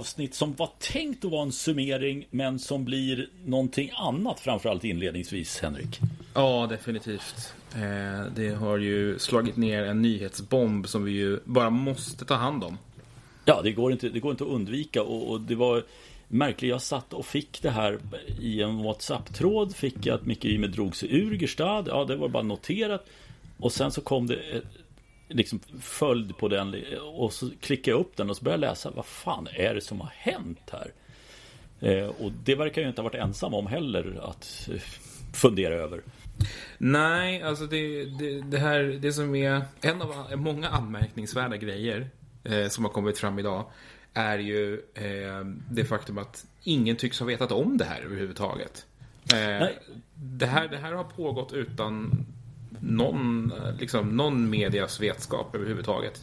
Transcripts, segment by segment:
avsnitt som var tänkt att vara en summering men som blir någonting annat framförallt inledningsvis, Henrik. Ja, definitivt. Eh, det har ju slagit ner en nyhetsbomb som vi ju bara måste ta hand om. Ja, det går inte, det går inte att undvika och, och det var märkligt. Jag satt och fick det här i en WhatsApp-tråd. Fick jag att Micke Ymer drog sig ur Gerstad. Ja, det var bara noterat. Och sen så kom det liksom följd på den och så klickade jag upp den och så började jag läsa. Vad fan är det som har hänt här? Eh, och det verkar ju inte ha varit ensam om heller att eh, fundera över. Nej, alltså det, det, det, här, det som är en av många anmärkningsvärda grejer eh, som har kommit fram idag är ju eh, det faktum att ingen tycks ha vetat om det här överhuvudtaget. Eh, det, här, det här har pågått utan någon, liksom, någon medias vetskap överhuvudtaget.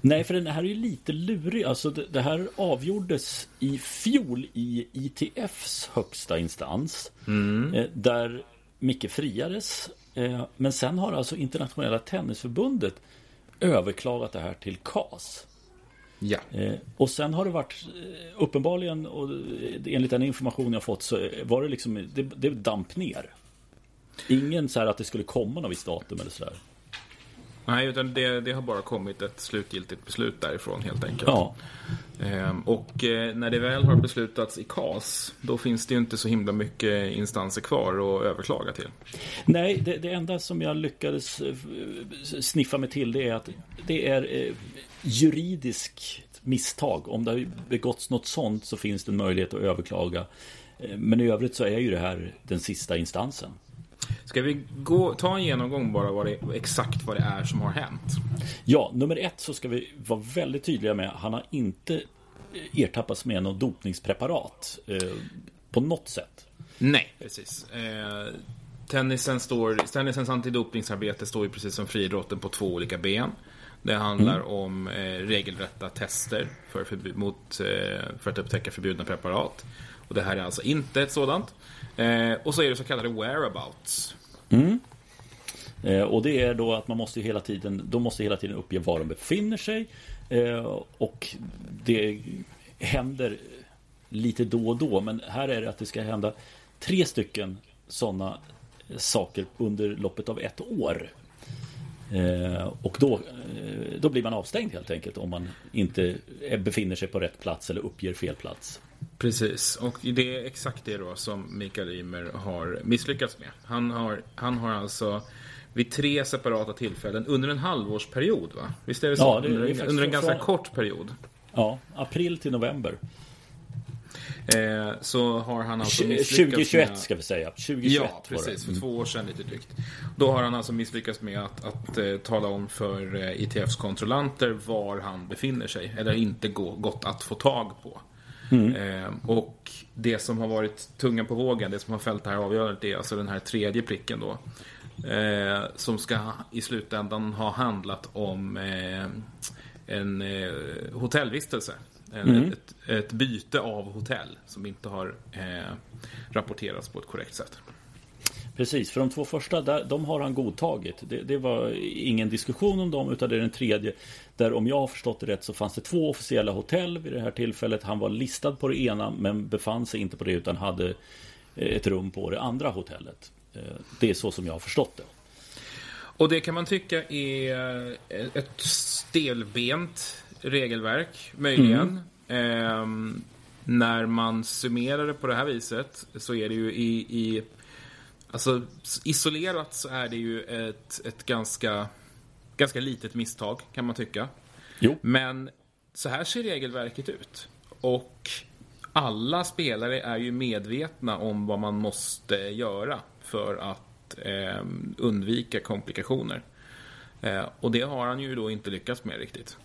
Nej, för den här är ju lite lurig. Alltså det, det, här avgjordes i fjol i ITFs högsta instans. Mm. Eh, där Micke friades. Eh, men sen har alltså Internationella Tennisförbundet överklagat det här till CAS. Ja. Eh, och sen har det varit uppenbarligen och enligt den information jag fått så var det liksom det, det damp ner. Ingen så här att det skulle komma något visst datum eller sådär. Nej, utan det, det, har bara kommit ett slutgiltigt beslut därifrån helt enkelt. Ja. Ehm, och eh, när det väl har beslutats i KAS, då finns det ju inte så himla mycket instanser kvar att överklaga till. Nej, det, det enda som jag lyckades eh, sniffa mig till det är att det är eh, juridiskt misstag. Om det har begåtts något sånt så finns det en möjlighet att överklaga. Eh, men i övrigt så är ju det här den sista instansen. Ska vi gå, ta en genomgång bara vad det, exakt vad det är som har hänt? Ja, nummer ett så ska vi vara väldigt tydliga med. Han har inte ertappats med något dopningspreparat eh, på något sätt. Nej, precis. Eh, tennisen står, tennisens antidopningsarbete står ju precis som friidrotten på två olika ben. Det handlar mm. om eh, regelrätta tester för, förbud, mot, eh, för att upptäcka förbjudna preparat. Och det här är alltså inte ett sådant. Eh, och så är det så kallade whereabouts. Mm. Eh, och det är då att man måste hela tiden, de måste hela tiden uppge var de befinner sig. Eh, och det händer lite då och då. Men här är det att det ska hända tre stycken sådana saker under loppet av ett år. Eh, och då, eh, då blir man avstängd helt enkelt om man inte eh, befinner sig på rätt plats eller uppger fel plats. Precis, och det är exakt det då som Mikael Ymer har misslyckats med. Han har, han har alltså vid tre separata tillfällen under en halvårsperiod, va? Visst är det så? Ja, det är under, under en ganska kort period. Ja, april till november. Eh, så har han alltså misslyckats 2021 med... ska vi säga. 2021 ja, precis. För två år sedan lite drygt. Då har han alltså misslyckats med att, att uh, tala om för eh, ITFs kontrollanter var han befinner sig. Eller inte gå, gått att få tag på. Mm. Eh, och det som har varit tungan på vågen, det som har fällt det här avgörandet är alltså den här tredje pricken då. Eh, som ska i slutändan ha handlat om eh, en eh, hotellvistelse. En, mm. ett, ett, byte av hotell som inte har eh, rapporterats på ett korrekt sätt. Precis, för de två första där, de har han godtagit. Det, det, var ingen diskussion om dem utan det är den tredje. Där om jag har förstått det rätt så fanns det två officiella hotell vid det här tillfället. Han var listad på det ena men befann sig inte på det utan hade eh, ett rum på det andra hotellet. Eh, det är så som jag har förstått det. Och det kan man tycka är eh, ett stelbent regelverk, möjligen. Mm. Eh, när man summerar det på det här viset så är det ju i, i Alltså isolerat så är det ju ett, ett ganska, ganska litet misstag kan man tycka. Jo. Men så här ser regelverket ut. Och alla spelare är ju medvetna om vad man måste göra för att eh, undvika komplikationer. Eh, och det har han ju då inte lyckats med riktigt.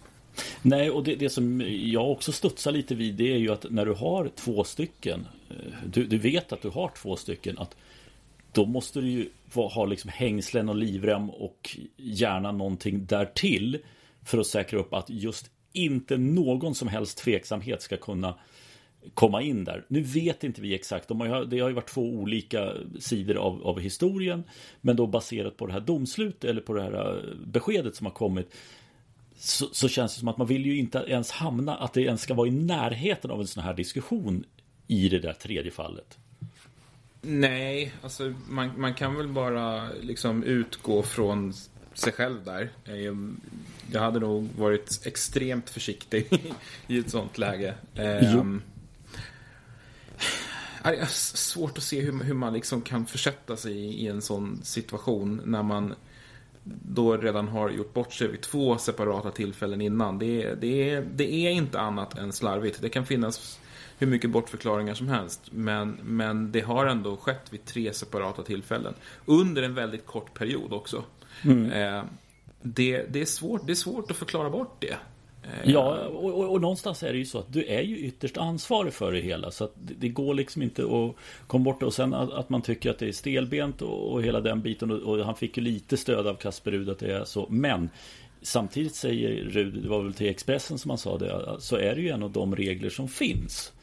Nej, och det, det, som jag också studsar lite vid det är ju att när du har två stycken eh, du, du vet att du har två stycken att då måste du ju ha liksom hängslen och livrem och gärna någonting därtill för att säkra upp att just inte någon som helst tveksamhet ska kunna komma in där. Nu vet inte vi exakt, de har, det har ju varit två olika sidor av, av historien men då baserat på det här domslutet eller på det här eh, beskedet som har kommit så, så, känns det som att man vill ju inte ens hamna, att det ens ska vara i närheten av en sån här diskussion i det där tredje fallet. Nej, alltså man, man kan väl bara liksom utgå från sig själv där. Jag hade nog varit extremt försiktig i ett sånt läge. Um, det är svårt att se hur, hur man liksom kan försätta sig i en sån situation när man då redan har gjort bort sig vid två separata tillfällen innan. Det, det, det är inte annat än slarvigt. Det kan finnas hur mycket bortförklaringar som helst. Men, men det har ändå skett vid tre separata tillfällen. Under en väldigt kort period också. Mm. Eh, det, det, är svårt, det är svårt att förklara bort det. Eh, ja, och, och, och, någonstans är det ju så att du är ju ytterst ansvarig för det hela. Så att det, det går liksom inte att komma bort och sen att, att, man tycker att det är stelbent och, och hela den biten. Och, han fick ju lite stöd av Kasper Rud att det är så. Men samtidigt säger Rud, det var väl till Expressen som han sa det, så är det ju en av de regler som finns.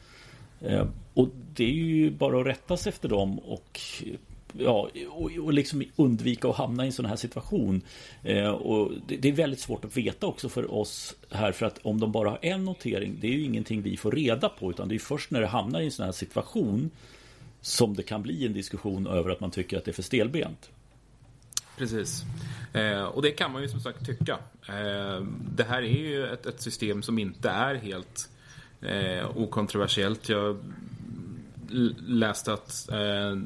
Eh, och det är ju bara att rätta sig efter dem och ja, och, och liksom undvika att hamna i en sån här situation. Eh, och det, det, är väldigt svårt att veta också för oss här för att om de bara har en notering, det är ju ingenting vi får reda på utan det är först när det hamnar i en sån här situation som det kan bli en diskussion över att man tycker att det är för stelbent. Precis. Eh, och det kan man ju som sagt tycka. Eh, det här är ju ett, ett system som inte är helt eh, okontroversiellt. Jag läste att eh,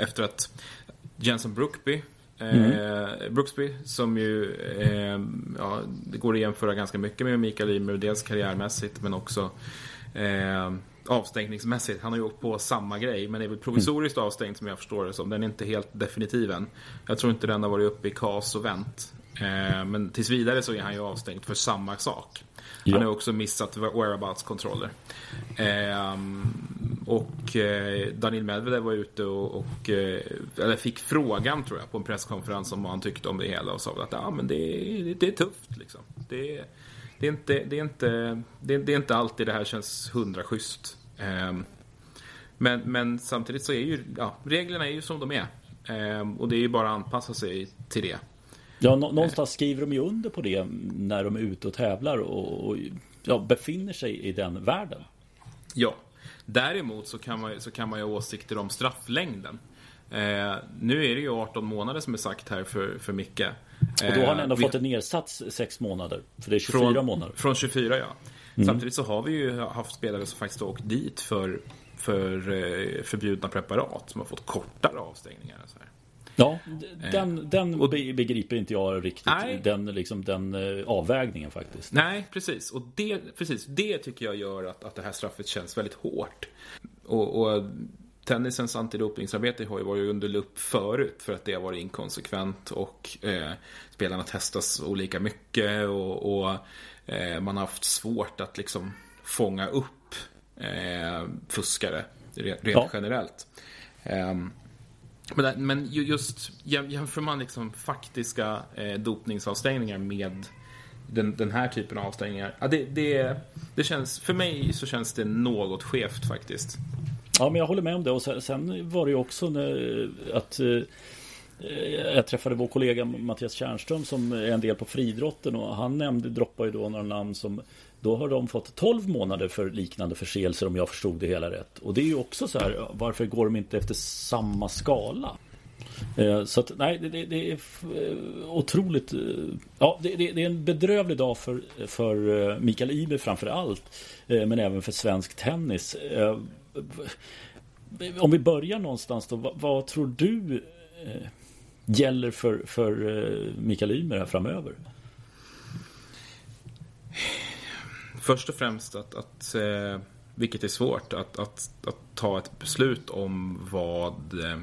efter att Jensen Brookby mm. eh, Brooksby som ju eh, ja, det går att jämföra ganska mycket med Mikael Ymer, dels karriärmässigt men också eh, avstängningsmässigt. Han har ju åkt på samma grej men är väl provisoriskt avstängd som jag förstår det som. Den är inte helt definitiv än. Jag tror inte den har varit uppe i KAS och vänt. Eh, men tills vidare så är han ju avstängd för samma sak. Han har också missat whereabouts-kontroller. Eh, och eh, Daniel Medvedev var ute och, och eh, eller fick frågan tror jag på en presskonferens om vad han tyckte om det hela och sa att ah, men det, det, det är tufft liksom. Det, det, är inte, det, är inte, det, det, är inte alltid det här känns hundra schysst. Ehm, men, men samtidigt så är ju ja, reglerna är ju som de är. Ehm, och det är ju bara att anpassa sig till det. Ja, någonstans skriver de ju under på det när de är ute och tävlar och, och ja, befinner sig i den världen. Ja, däremot så kan man, så kan man ju ha åsikter om strafflängden. Eh, nu är det ju 18 månader som är sagt här för, för Micke. Eh, och då har han ändå vi, fått en nedsats 6 månader. För det är 24 från, månader. Från 24 ja. Mm. Samtidigt så har vi ju haft spelare som faktiskt har åkt dit för, för eh, förbjudna preparat. Som har fått kortare avstängningar. Så här. Ja, den, den och, begriper inte jag riktigt. Nej. Den, liksom, den eh, avvägningen faktiskt. Nej, precis. Och det, precis, det tycker jag gör att, att det här straffet känns väldigt hårt. Och, och tennisens antidopingsarbete har ju varit under lupp förut för att det har varit inkonsekvent och eh, spelarna testas olika mycket och, och eh, man har haft svårt att liksom fånga upp eh, fuskare rent ja. generellt. Um, men, men just jämför man liksom faktiska eh, dopningsavstängningar med den, den, här typen av avstängningar. Ja, det, det, det känns, för mig så känns det något skevt faktiskt. Ja, men jag håller med om det. Och sen, sen var det ju också när, att eh, jag träffade vår kollega Mattias Tjärnström som är en del på friidrotten och han nämnde, droppade ju då några namn som då har de fått 12 månader för liknande förseelser om jag förstod det hela rätt. Och det är ju också så här, varför går de inte efter samma skala? Eh, så att nej, det, det är eh, otroligt eh, Ja, det, det, är en bedrövlig dag för, för Mikael Iber framför allt Men även för svensk tennis Om vi börjar någonstans då Vad, vad tror du Gäller för, för Mikael Ymer här framöver? Först och främst att, att eh, vilket är svårt, att, att, att, ta ett beslut om vad, eh,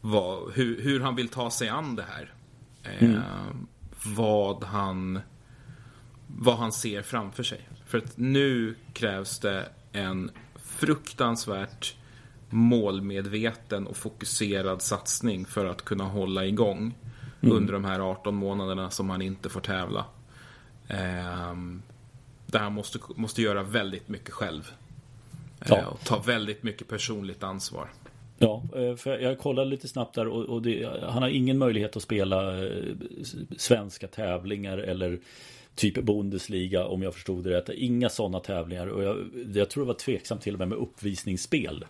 vad hur, hur, han vill ta sig an det här. Eh, mm. Vad han vad han ser framför sig. För att nu krävs det en fruktansvärt målmedveten och fokuserad satsning för att kunna hålla igång mm. under de här 18 månaderna som han inte får tävla. Um, där han måste, måste göra väldigt mycket själv. Ja. Eh, och ta väldigt mycket personligt ansvar. Ja, eh, för jag kollade lite snabbt där och, det, han har ingen möjlighet att spela eh, svenska tävlingar eller typ Bundesliga om jag förstod det rätt. Inga sådana tävlingar och jag, jag tror det var tveksamt till och med med uppvisningsspel.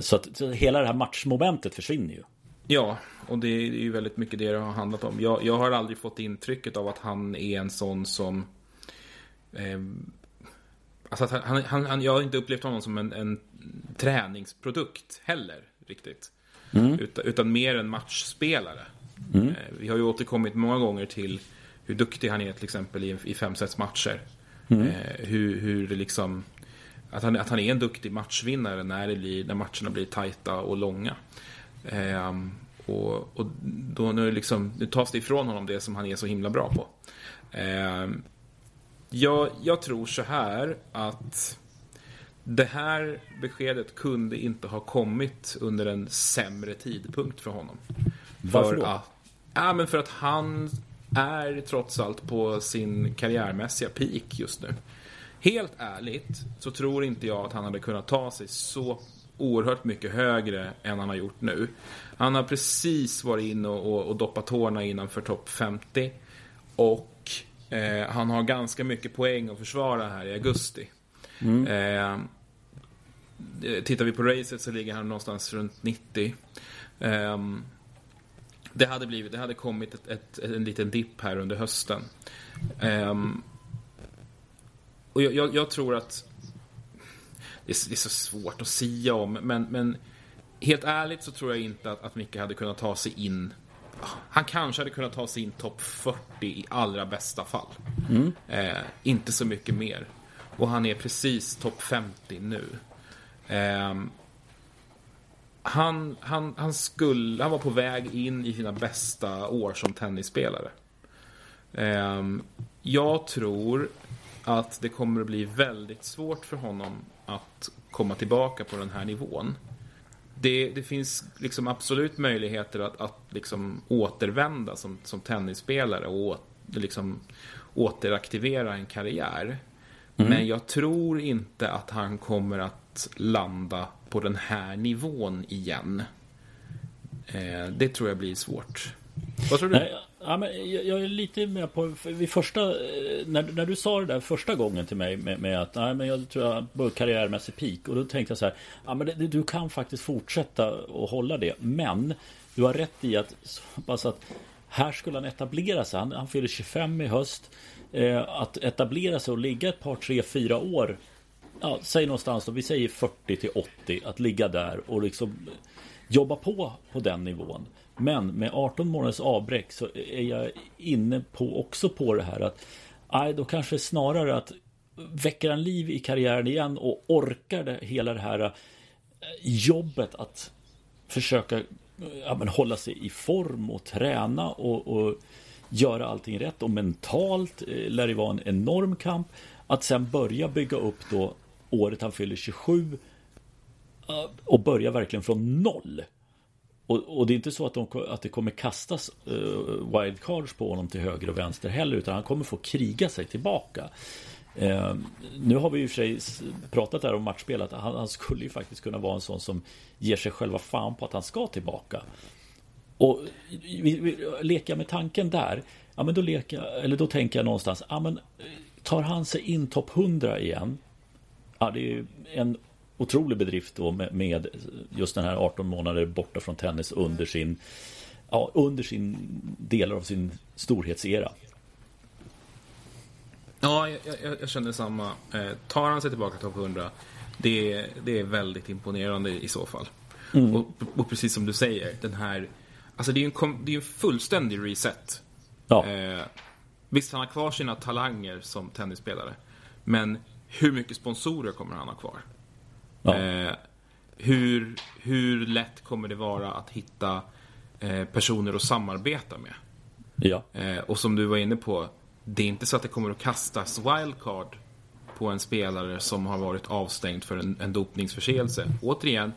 Så att så hela det här matchmomentet försvinner ju. Ja, och det är ju väldigt mycket det det har handlat om. Jag, jag har aldrig fått intrycket av att han är en sån som... Eh, alltså han, han, han, jag har inte upplevt honom som en, en träningsprodukt heller, riktigt. Mm. Utan, utan, mer en matchspelare. Mm. Eh, vi har ju återkommit många gånger till hur duktig han är till exempel i, i femsetsmatcher. Mm. Eh, hur, hur det liksom... Att han, att han är en duktig matchvinnare när, det blir, när matcherna blir tajta och långa. Eh, och, och då nu, liksom, nu tas det ifrån honom det som han är så himla bra på. Eh, jag, jag tror så här att det här beskedet kunde inte ha kommit under en sämre tidpunkt för honom. Varför då? Att, ja, men för att han är trots allt på sin karriärmässiga peak just nu. Helt ärligt så tror inte jag att han hade kunnat ta sig så oerhört mycket högre än han har gjort nu. Han har precis varit inne och, och, och doppat tårna innanför topp 50. Och eh, han har ganska mycket poäng att försvara här i augusti. Mm. Eh, tittar vi på racet så ligger han någonstans runt 90. Eh, det hade, blivit, det hade kommit ett, ett, en liten dipp här under hösten. Um, och jag, jag, jag, tror att det är, det är, så svårt att sia om, men, men helt ärligt så tror jag inte att, att Micke hade kunnat ta sig in han kanske hade kunnat ta sig in topp 40 i allra bästa fall. Mm. Eh, inte så mycket mer. Och han är precis topp 50 nu. Eh, han, han, han, skulle, han var på väg in i sina bästa år som tennisspelare. Eh, jag tror att det kommer att bli väldigt svårt för honom att komma tillbaka på den här nivån. Det, det finns liksom absolut möjligheter att, att liksom återvända som, som tennisspelare och liksom återaktivera en karriär. Mm. Men jag tror inte att han kommer att landa på den här nivån igen. Eh, det tror jag blir svårt. Vad tror du? Nej, ja, men jag, är lite med på, vid första, eh, när, när du sa det där första gången till mig med, med att nej, men jag tror jag på karriärmässig peak och då tänkte jag så här, ja, men det, du kan faktiskt fortsätta och hålla det, men du har rätt i att, så att här skulle han etablera sig. Han, han fyller 25 i höst. Eh, att etablera sig och ligga ett par, tre, fyra år ja, säg någonstans då, vi säger 40 till 80, att ligga där och liksom jobba på på den nivån. Men med 18 månaders avbräck så är jag inne på också på det här att aj, då kanske snarare att väcker han liv i karriären igen och orkar det, hela det här eh, jobbet att försöka ja, men hålla sig i form och träna och, och göra allting rätt och mentalt eh, lär det vara en enorm kamp. Att sen börja bygga upp då året han fyller 27 eh, och börja verkligen från noll. Och, och, det är inte så att, de, att det kommer kastas uh, wildcards på honom till höger och vänster heller utan han kommer få kriga sig tillbaka. Uh, nu har vi ju för sig pratat här om matchspel att han, han, skulle ju faktiskt kunna vara en sån som ger sig själva fan på att han ska tillbaka. Och vi, vi, leker med tanken där, ja men då leker eller då tänker jag någonstans, ja men eh, tar han sig in topp 100 igen Ja, det är ju en otrolig bedrift då med, med, just den här 18 månader borta från tennis under sin ja, under sin delar av sin storhetsera. Ja, jag, jag, jag känner samma. Eh, tar han sig tillbaka topp 100, det, det är väldigt imponerande i så fall. Mm. Och, och, precis som du säger, den här... Alltså det är ju en, det är en fullständig reset. Ja. Eh, visst, han har kvar sina talanger som tennisspelare. Men hur mycket sponsorer kommer han ha kvar? Ja. Eh, hur, hur lätt kommer det vara att hitta eh, personer att samarbeta med? Ja. Eh, och som du var inne på, det är inte så att det kommer att kastas wildcard på en spelare som har varit avstängd för en, en dopningsförseelse. Återigen,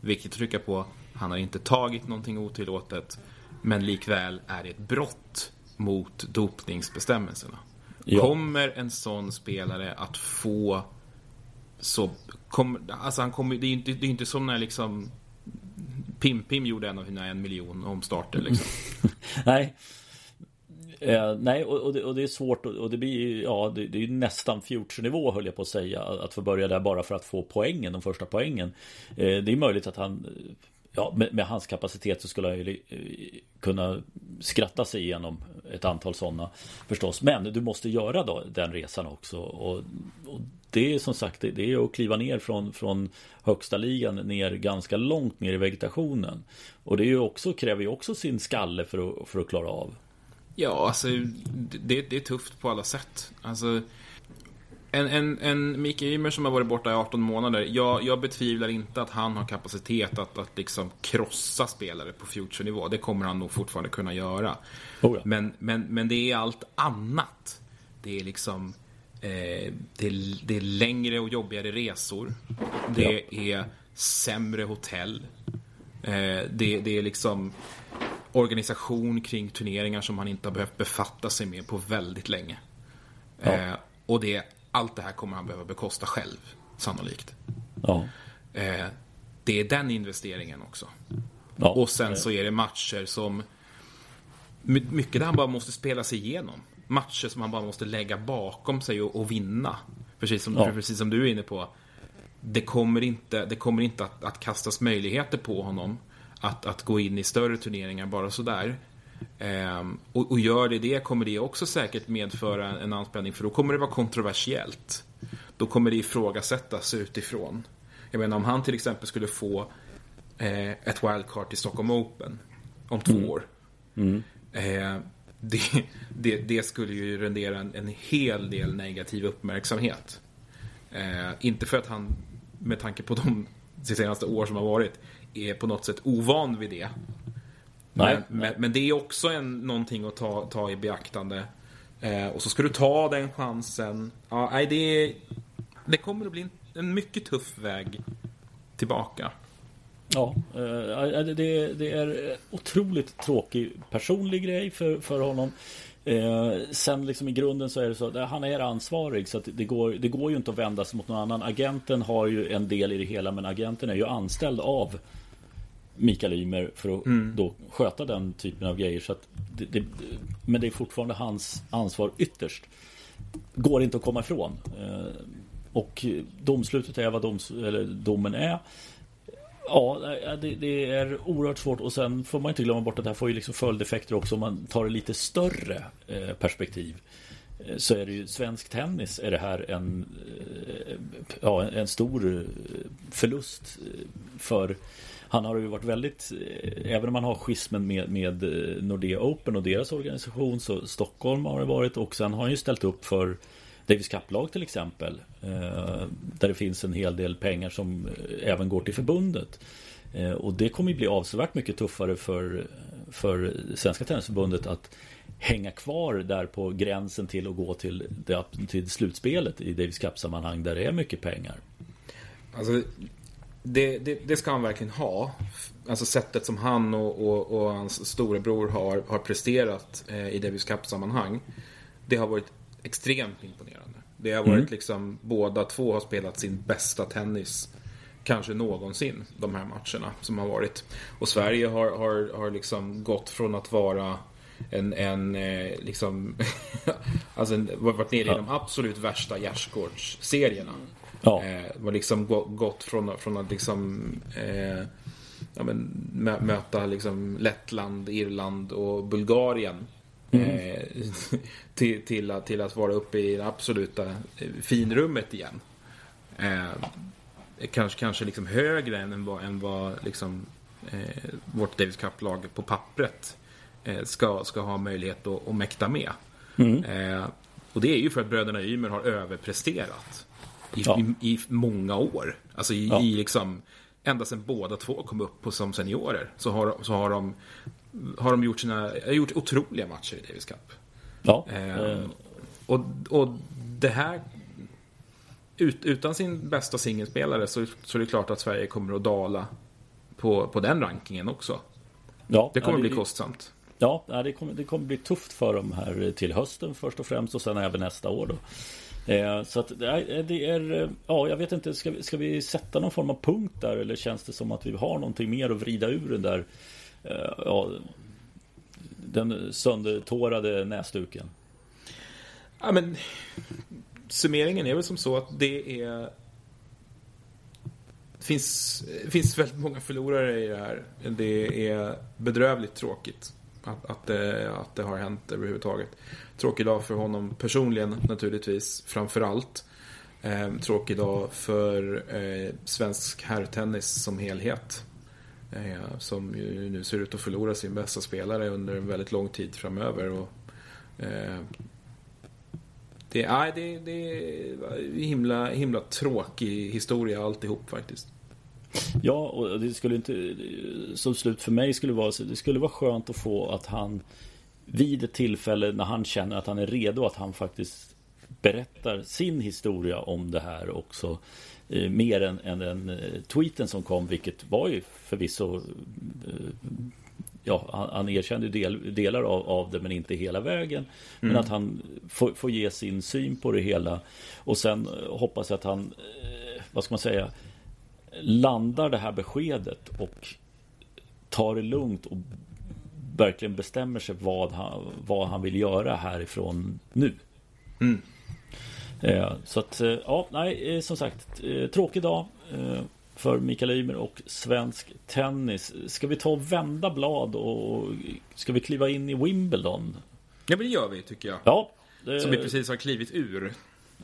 viktigt att trycka på, han har inte tagit någonting otillåtet, men likväl är det ett brott mot dopningsbestämmelserna. Ja. Kommer en sån spelare att få så... Kom, alltså han kommer, det är inte, det är inte som när liksom Pim Pim gjorde en av sina en miljon omstarter liksom. nej. Eh, nej, och, och, det, och, det, är svårt och det blir ja, det, det är nästan future-nivå höll jag på att säga. Att få börja där bara för att få poängen, de första poängen. Eh, det är möjligt att han Ja, med, med, hans kapacitet så skulle han ju eh, kunna skratta sig igenom ett antal sådana förstås. Men du måste göra då den resan också. Och, och det är som sagt det, är att kliva ner från, från högsta ligan ner ganska långt ner i vegetationen. Och det är ju också, kräver ju också sin skalle för att, för att klara av. Ja, alltså det, det är tufft på alla sätt. Alltså en, en, en Micke Ymer som har varit borta i 18 månader. Jag, jag betvivlar inte att han har kapacitet att, att liksom krossa spelare på future-nivå. Det kommer han nog fortfarande kunna göra. Oh ja. men, men, men det är allt annat. Det är liksom eh, det, är, det är längre och jobbigare resor. Det ja. är sämre hotell. Eh, det, det är liksom organisation kring turneringar som han inte har behövt befatta sig med på väldigt länge. Ja. Eh, och det allt det här kommer han behöva bekosta själv, sannolikt. Ja. Eh, det är den investeringen också. Och sen så är det matcher som... Mycket där han bara måste spela sig igenom. Matcher som han bara måste lägga bakom sig och, och vinna. Precis som, ja. precis som du är inne på. Det kommer inte, det kommer inte att, att kastas möjligheter på honom att, att gå in i större turneringar bara sådär. Ehm, och, och, gör det det kommer det också säkert medföra en, en anspänning för då kommer det vara kontroversiellt. Då kommer det ifrågasättas utifrån. Jag menar om han till exempel skulle få eh, ett wildcard till Stockholm Open om två mm. år. Mm. Eh, det, det, det, skulle ju rendera en, en hel del negativ uppmärksamhet. Eh, inte för att han, med tanke på de senaste år som har varit, är på något sätt ovan vid det. Nej, men, nej. men, det är också en, någonting att ta, ta i beaktande. Eh, och så ska du ta den chansen. Ja, nej, det, det kommer att bli en, en mycket tuff väg tillbaka. Ja, eh, det, det är otroligt tråkig personlig grej för, för honom. Eh, sen liksom i grunden så är det så att han är ansvarig så det går, det går ju inte att vända sig mot någon annan. Agenten har ju en del i det hela men agenten är ju anställd av Mikael Ymer för att mm. då sköta den typen av grejer. Så det, det, men det är fortfarande hans ansvar ytterst. Går inte att komma ifrån. Eh, och domslutet är vad doms, domen är. Ja, det, det, är oerhört svårt och sen får man inte glömma bort att det här får ju liksom följdeffekter också om man tar det lite större eh, perspektiv. Eh, så är det ju svensk tennis är det här en, eh, ja, en stor förlust för han har ju varit väldigt, även om han har schismen med, med Nordea Open och deras organisation så Stockholm har det varit och sen har han ju ställt upp för Davis Cup-lag till exempel. Eh, där det finns en hel del pengar som eh, även går till förbundet. Eh, och det kommer ju bli avsevärt mycket tuffare för, för Svenska Tennisförbundet att hänga kvar där på gränsen till att gå till, det, till slutspelet i Davis Cup-sammanhang där det är mycket pengar. Alltså, det, det, det, ska han verkligen ha. Alltså sättet som han och, och, och hans storebror har, har presterat eh, i Davis Cup-sammanhang. Det har varit extremt imponerande. Det har varit mm. liksom, båda två har spelat sin bästa tennis kanske någonsin, de här matcherna som har varit. Och Sverige har, har, har liksom gått från att vara en, en eh, liksom, alltså en, varit nere i de absolut värsta gärdsgårdsserierna. Ja. Eh, var liksom gått från, från att liksom eh, ja, men, möta liksom Lettland, Irland och Bulgarien. Mm. Eh, till, till, att, till att vara uppe i det absoluta eh, finrummet igen. Eh, kanske kanske liksom högre än vad, än vad liksom, eh, vårt Davis Cup-lag på pappret eh, ska, ska ha möjlighet att, att mäkta med. Mm. Eh, och det är ju för att bröderna Ymer har överpresterat i, ja. i, i, många år. Alltså i, ja. i liksom, ända sedan båda två kom upp på, som seniorer så har, så har de, har de gjort, sina, gjort otroliga matcher i Davis Cup. Ja. Eh, och, och det här ut, utan sin bästa singelspelare så, så är det klart att Sverige kommer att dala på, på den rankingen också. Ja, det kommer det, bli kostsamt. Ja, det kommer, det kommer bli tufft för dem här till hösten först och främst och sen även nästa år. Då. Eh, så att det är, ja jag vet inte, ska vi, ska vi sätta någon form av punkt där eller känns det som att vi har någonting mer att vrida ur den där, Eh, ja, den söndertårade näsduken? Ja men, summeringen är väl som så att det är det finns, det finns väldigt många förlorare i det här. Det är bedrövligt tråkigt att, att, det, att det har hänt överhuvudtaget. Tråkig dag för honom personligen naturligtvis, framför allt. Eh, tråkig dag för eh, svensk herrtennis som helhet. Eh, som ju nu ser ut att förlora sin bästa spelare under en väldigt lång tid framöver. Och, eh, det, nej, det, det är himla, himla tråkig historia alltihop faktiskt. Ja, och det skulle inte som slut för mig skulle vara det skulle vara skönt att få att han vid ett tillfälle när han känner att han är redo att han faktiskt berättar sin historia om det här också. Eh, mer än, än den eh, tweeten som kom, vilket var ju förvisso eh, Ja, han, han erkände del, delar av, av det men inte hela vägen. Mm. Men att han får, får ge sin syn på det hela. Och sen hoppas jag att han, eh, vad ska man säga, landar det här beskedet och tar det lugnt och verkligen bestämmer sig vad han, vad han vill göra härifrån nu. Mm. Eh, så att, eh, ja, nej, eh, som sagt, tråkig dag för Mikael Ymer och svensk tennis. Ska vi ta och vända blad och ska vi kliva in i Wimbledon? Ja, men det gör vi tycker jag. Ja. Det... Som vi precis har klivit ur.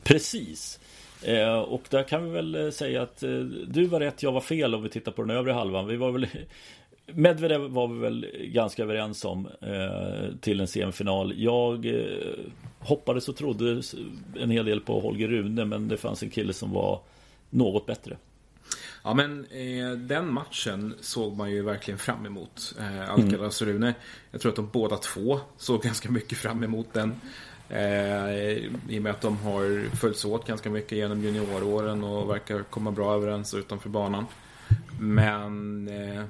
Precis. och där kan vi väl säga att du var rätt, jag var fel om vi tittar på den övre halvan. Vi var väl Medvedev var vi väl ganska överens om eh, till en semifinal. Jag eh, hoppades och trodde en hel del på Holger Rune men det fanns en kille som var något bättre. Ja men eh, den matchen såg man ju verkligen fram emot. Eh, Alcaraz och Rune. Jag tror att de båda två såg ganska mycket fram emot den. Eh, I och med att de har följts åt ganska mycket genom junioråren och verkar komma bra överens utanför banan. Men eh,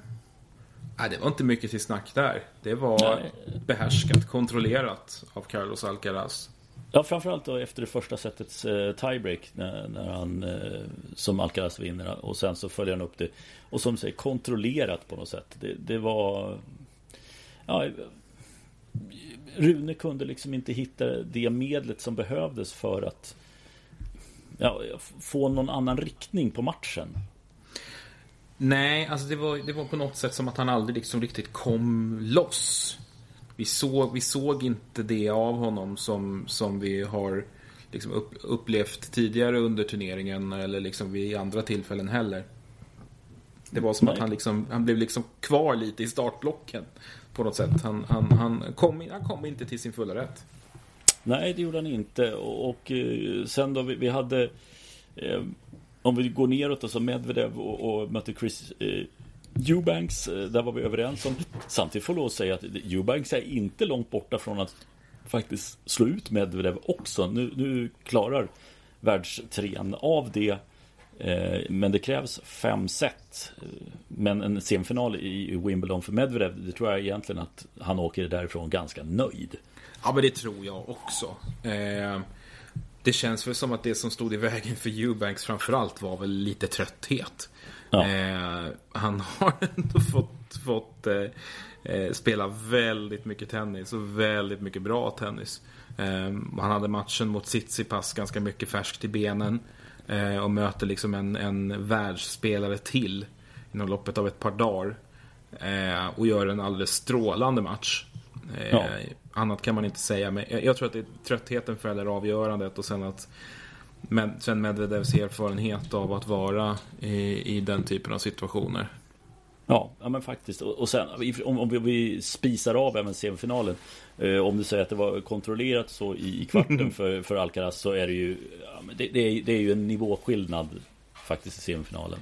Nej, det var inte mycket till snack där. Det var Nej. behärskat, kontrollerat av Carlos Alcaraz. Ja, framförallt då efter det första setets eh, tiebreak när, när han eh, som Alcaraz vinner och sen så följer han upp det och som säger kontrollerat på något sätt. Det, det var ja, Rune kunde liksom inte hitta det medlet som behövdes för att ja, få någon annan riktning på matchen. Nej, alltså det var, det var på något sätt som att han aldrig liksom riktigt kom loss. Vi såg, vi såg inte det av honom som, som vi har liksom upp, upplevt tidigare under turneringen eller liksom vid andra tillfällen heller. Det var som Nej. att han, liksom, han blev liksom kvar lite i startblocken på något sätt. Han, han, han, kom, han kom inte till sin fulla rätt. Nej, det gjorde han inte. Och, och eh, sen då vi, vi hade eh, om vi går neråt alltså Medvedev och, och mötte Chris eh, Eubanks. Eh, där var vi överens om. Samtidigt får jag lov att säga att Eubanks är inte långt borta från att faktiskt slå ut Medvedev också. Nu, nu klarar världstrean av det. Eh, men det krävs fem set. Eh, men en semifinal i Wimbledon för Medvedev, det tror jag egentligen att han åker därifrån ganska nöjd. Ja, men det tror jag också. Eh, det känns väl som att det som stod i vägen för Eubanks framförallt var väl lite trötthet. Ja. Eh, han har ändå fått, fått eh, eh, spela väldigt mycket tennis och väldigt mycket bra tennis. Eh, han hade matchen mot Tsitsipas ganska mycket färskt i benen. Eh, och möter liksom en, en världsspelare till inom loppet av ett par dagar. Eh, och gör en alldeles strålande match. Ja. Annat kan man inte säga. Men jag tror att det är tröttheten fäller avgörandet och sen att Med, sen Medvedevs erfarenhet av att vara i, i den typen av situationer. Ja, ja men faktiskt. Och sen om, om vi spisar av även semifinalen. Eh, om du säger att det var kontrollerat så i kvarten för, för Alcaraz så är det ju ja, det, det, är, det är ju en nivåskillnad faktiskt i semifinalen.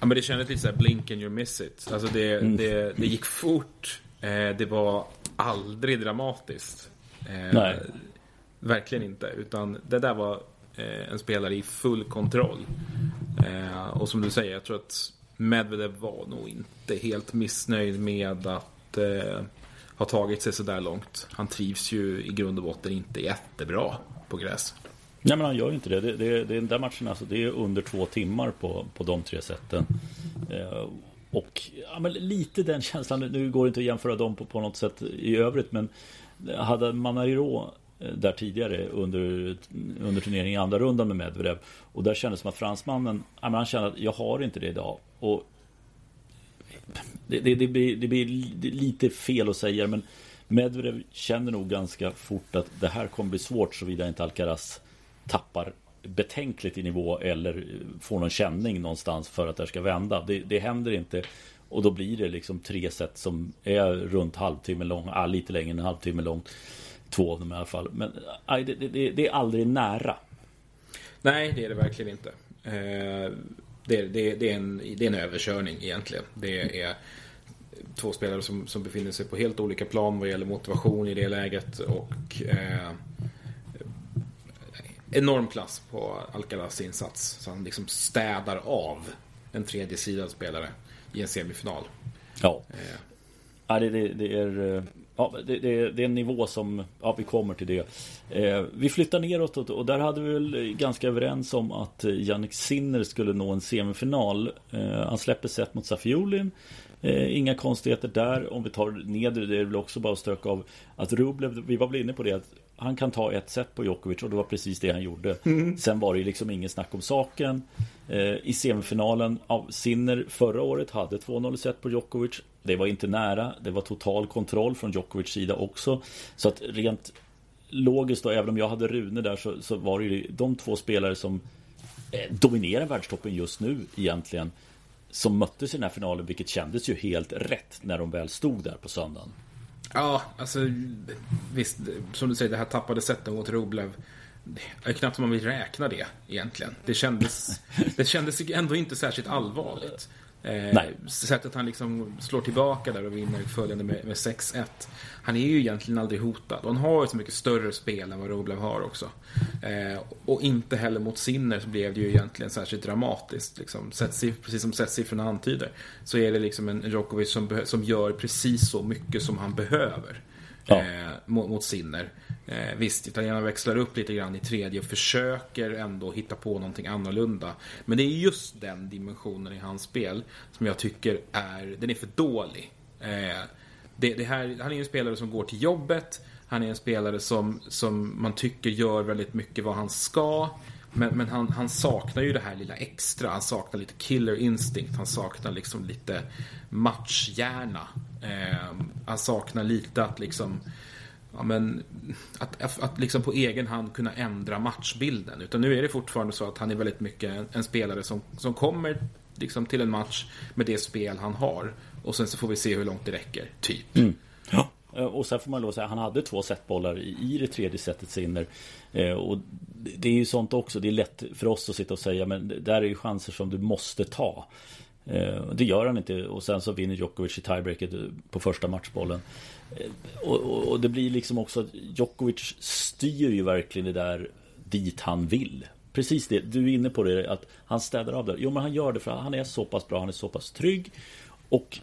Ja men det kändes lite såhär blink and you miss it. Alltså det, mm. det, det gick fort. Eh, det var aldrig dramatiskt. Eh. Verkligen inte. Utan det där var eh, en spelare i full kontroll. Eh, och som du säger, jag tror att Medvedev var nog inte helt missnöjd med att eh, ha tagit sig sådär långt. Han trivs ju i grund och botten inte jättebra på gräs. Nej men han gör ju inte det. det, det, det den där matchen alltså, det är under två timmar på, på de tre sätten. Eh, och ja, men lite den känslan, nu går det inte att jämföra dem på, på något sätt i övrigt men hade Manariro eh, där tidigare under, under turneringen i andra rundan med Medvedev och där kändes det som att fransmannen, ja, men han kände att jag har inte det idag. Och det, det, det, blir, det blir lite fel att säga men Medvedev känner nog ganska fort att det här kommer bli svårt såvida inte Alcaraz tappar betänkligt i nivå eller får någon känning någonstans för att det ska vända. Det, det händer inte. Och då blir det liksom tre set som är runt halvtimme lång, ah, lite längre än en halvtimme långt. Två av dem i alla fall. Men aj, det, det, det, är aldrig nära. Nej, det är det verkligen inte. Eh, det, det, det, är en, det är en överkörning egentligen. Det är två spelare som, som befinner sig på helt olika plan vad gäller motivation i det läget. Och eh, enorm klass på Alcaraz insats. Så han liksom städar av en tredje sidad spelare i en semifinal. Ja, eh. ja det, det, det är... Ja, det, det, det, är en nivå som, ja vi kommer till det. Eh, vi flyttar neråt och där hade vi väl ganska överens om att Jannik Sinner skulle nå en semifinal. Eh, han släpper set mot Safiulin. Eh, inga konstigheter där. Om vi tar nedre, det är väl också bara att stöka av att Rublev, vi var väl inne på det att han kan ta ett set på Djokovic och det var precis det han gjorde. Mm. Sen var det liksom ingen snack om saken. Eh, I semifinalen av Sinner förra året hade 2-0 set på Djokovic. Det var inte nära. Det var total kontroll från Djokovics sida också. Så att rent logiskt då, även om jag hade Rune där så, så var det ju de två spelare som eh, dominerar världstoppen just nu egentligen. Som möttes i den här finalen, vilket kändes ju helt rätt när de väl stod där på söndagen. Ja, alltså visst, som du säger, det här tappade sättet mot Roblev. Det är knappt som man vill räkna det egentligen. Det kändes, det kändes ändå inte särskilt allvarligt. Eh, sättet han liksom slår tillbaka där och vinner följande med, med 6-1. Han är ju egentligen aldrig hotad. Och han har ju så mycket större spel än vad Roblev har också. Eh, och inte heller mot Sinner så blev det ju egentligen särskilt dramatiskt. Liksom. precis som sättsiffrorna antyder. Så är det liksom en Djokovic som, som gör precis så mycket som han behöver. Ja. Eh, mot, mot Sinner. Eh, visst, italienarna växlar upp lite grann i tredje och försöker ändå hitta på någonting annorlunda. Men det är just den dimensionen i hans spel som jag tycker är, den är för dålig. Eh, det, det här, han är ju en spelare som går till jobbet. Han är en spelare som, som man tycker gör väldigt mycket vad han ska. Men, men han, han, saknar ju det här lilla extra. Han saknar lite killer instinct. Han saknar liksom lite matchhjärna. Eh, han saknar lite att liksom ja, men, att, att, att liksom på egen hand kunna ändra matchbilden. Utan nu är det fortfarande så att han är väldigt mycket en, en spelare som, som kommer liksom till en match med det spel han har. Och sen så får vi se hur långt det räcker, typ. Mm. Ja. Eh, och sen får man då säga han hade två setbollar i det tredje setet Sinner. Eh, och det är ju sånt också. Det är lätt för oss att sitta och säga men där är ju chanser som du måste ta. Eh, det gör han inte och sen så vinner Djokovic i tiebreaket på första matchbollen. Eh, och, och, och, det blir liksom också att Djokovic styr ju verkligen det där dit han vill. Precis det, du är inne på det att han städar av det. Jo men han gör det för att han är så pass bra, han är så pass trygg. Och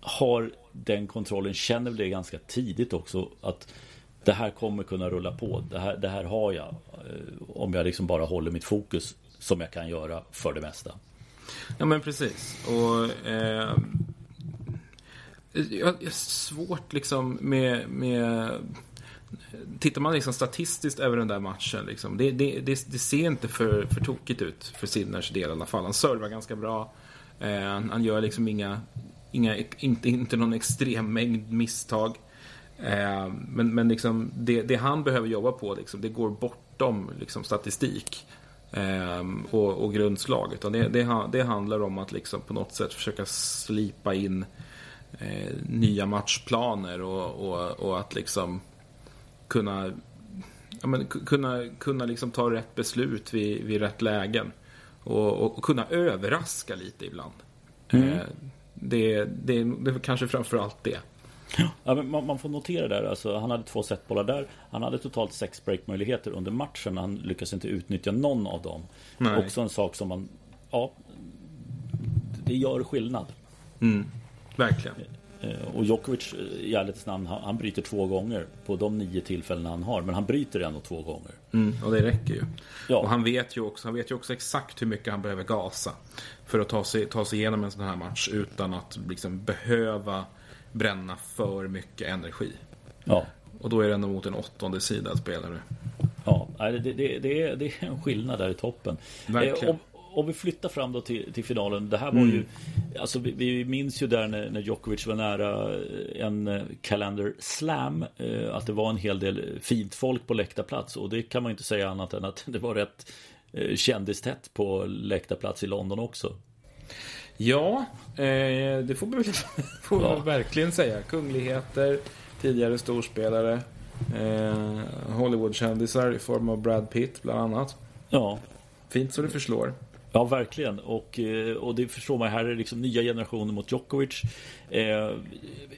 har den kontrollen, känner väl det ganska tidigt också att det här kommer kunna rulla på. Det här, det här har jag. Eh, om jag liksom bara håller mitt fokus som jag kan göra för det mesta. Ja men precis. Och eh, jag, jag svårt liksom med, med Tittar man liksom statistiskt över den där matchen, liksom, det, det, det, det, ser inte för, för tokigt ut för Sinners del i alla fall. Han servar ganska bra. Eh, han, han, gör liksom inga, inga inte, inte någon extrem mängd misstag. Eh, men men liksom, det, det han behöver jobba på, liksom, det går bortom liksom, statistik eh, och, och grundslag. Utan det, det, det handlar om att liksom, på något sätt försöka slipa in eh, nya matchplaner och, och, och, att liksom kunna, ja, men, kunna, kunna liksom ta rätt beslut vid, vid rätt lägen. Och, och kunna överraska lite ibland. Mm. Eh, det, det, det är kanske framförallt det. Ja, man, man, får notera där, alltså, han hade två setbollar där. Han hade totalt sex breakmöjligheter under matchen. Han lyckas inte utnyttja någon av dem. Nej. Också en sak som man, ja, det gör skillnad. Mm. Verkligen. Eh, och Djokovic i ärlighetens namn, han, han bryter två gånger på de nio tillfällen han har. Men han bryter ändå två gånger. Mm, och det räcker ju. Ja. Och han vet ju, också, han vet ju också exakt hur mycket han behöver gasa. För att ta sig, ta sig igenom en sån här match utan att liksom behöva bränna för mycket energi. Ja. Och då är det ändå mot en åttonde sida spelare. Ja, det, det, det, är, det är en skillnad där i toppen. Verkligen. Eh, om vi flyttar fram då till, till finalen. Det här var mm. ju Alltså vi, vi, minns ju där när, när Djokovic var nära en kalender eh, slam eh, Att det var en hel del fint folk på läktarplats Och det kan man ju inte säga annat än att det var rätt eh, kändistätt på läktarplats i London också Ja, eh, det får vi, får ja. verkligen säga. Kungligheter, tidigare storspelare, eh, Hollywoodkändisar i form av Brad Pitt bland annat. Ja. Fint så det förslår. Ja, verkligen. Och, eh, och det förstår man, här är liksom nya generationer mot Djokovic. Eh,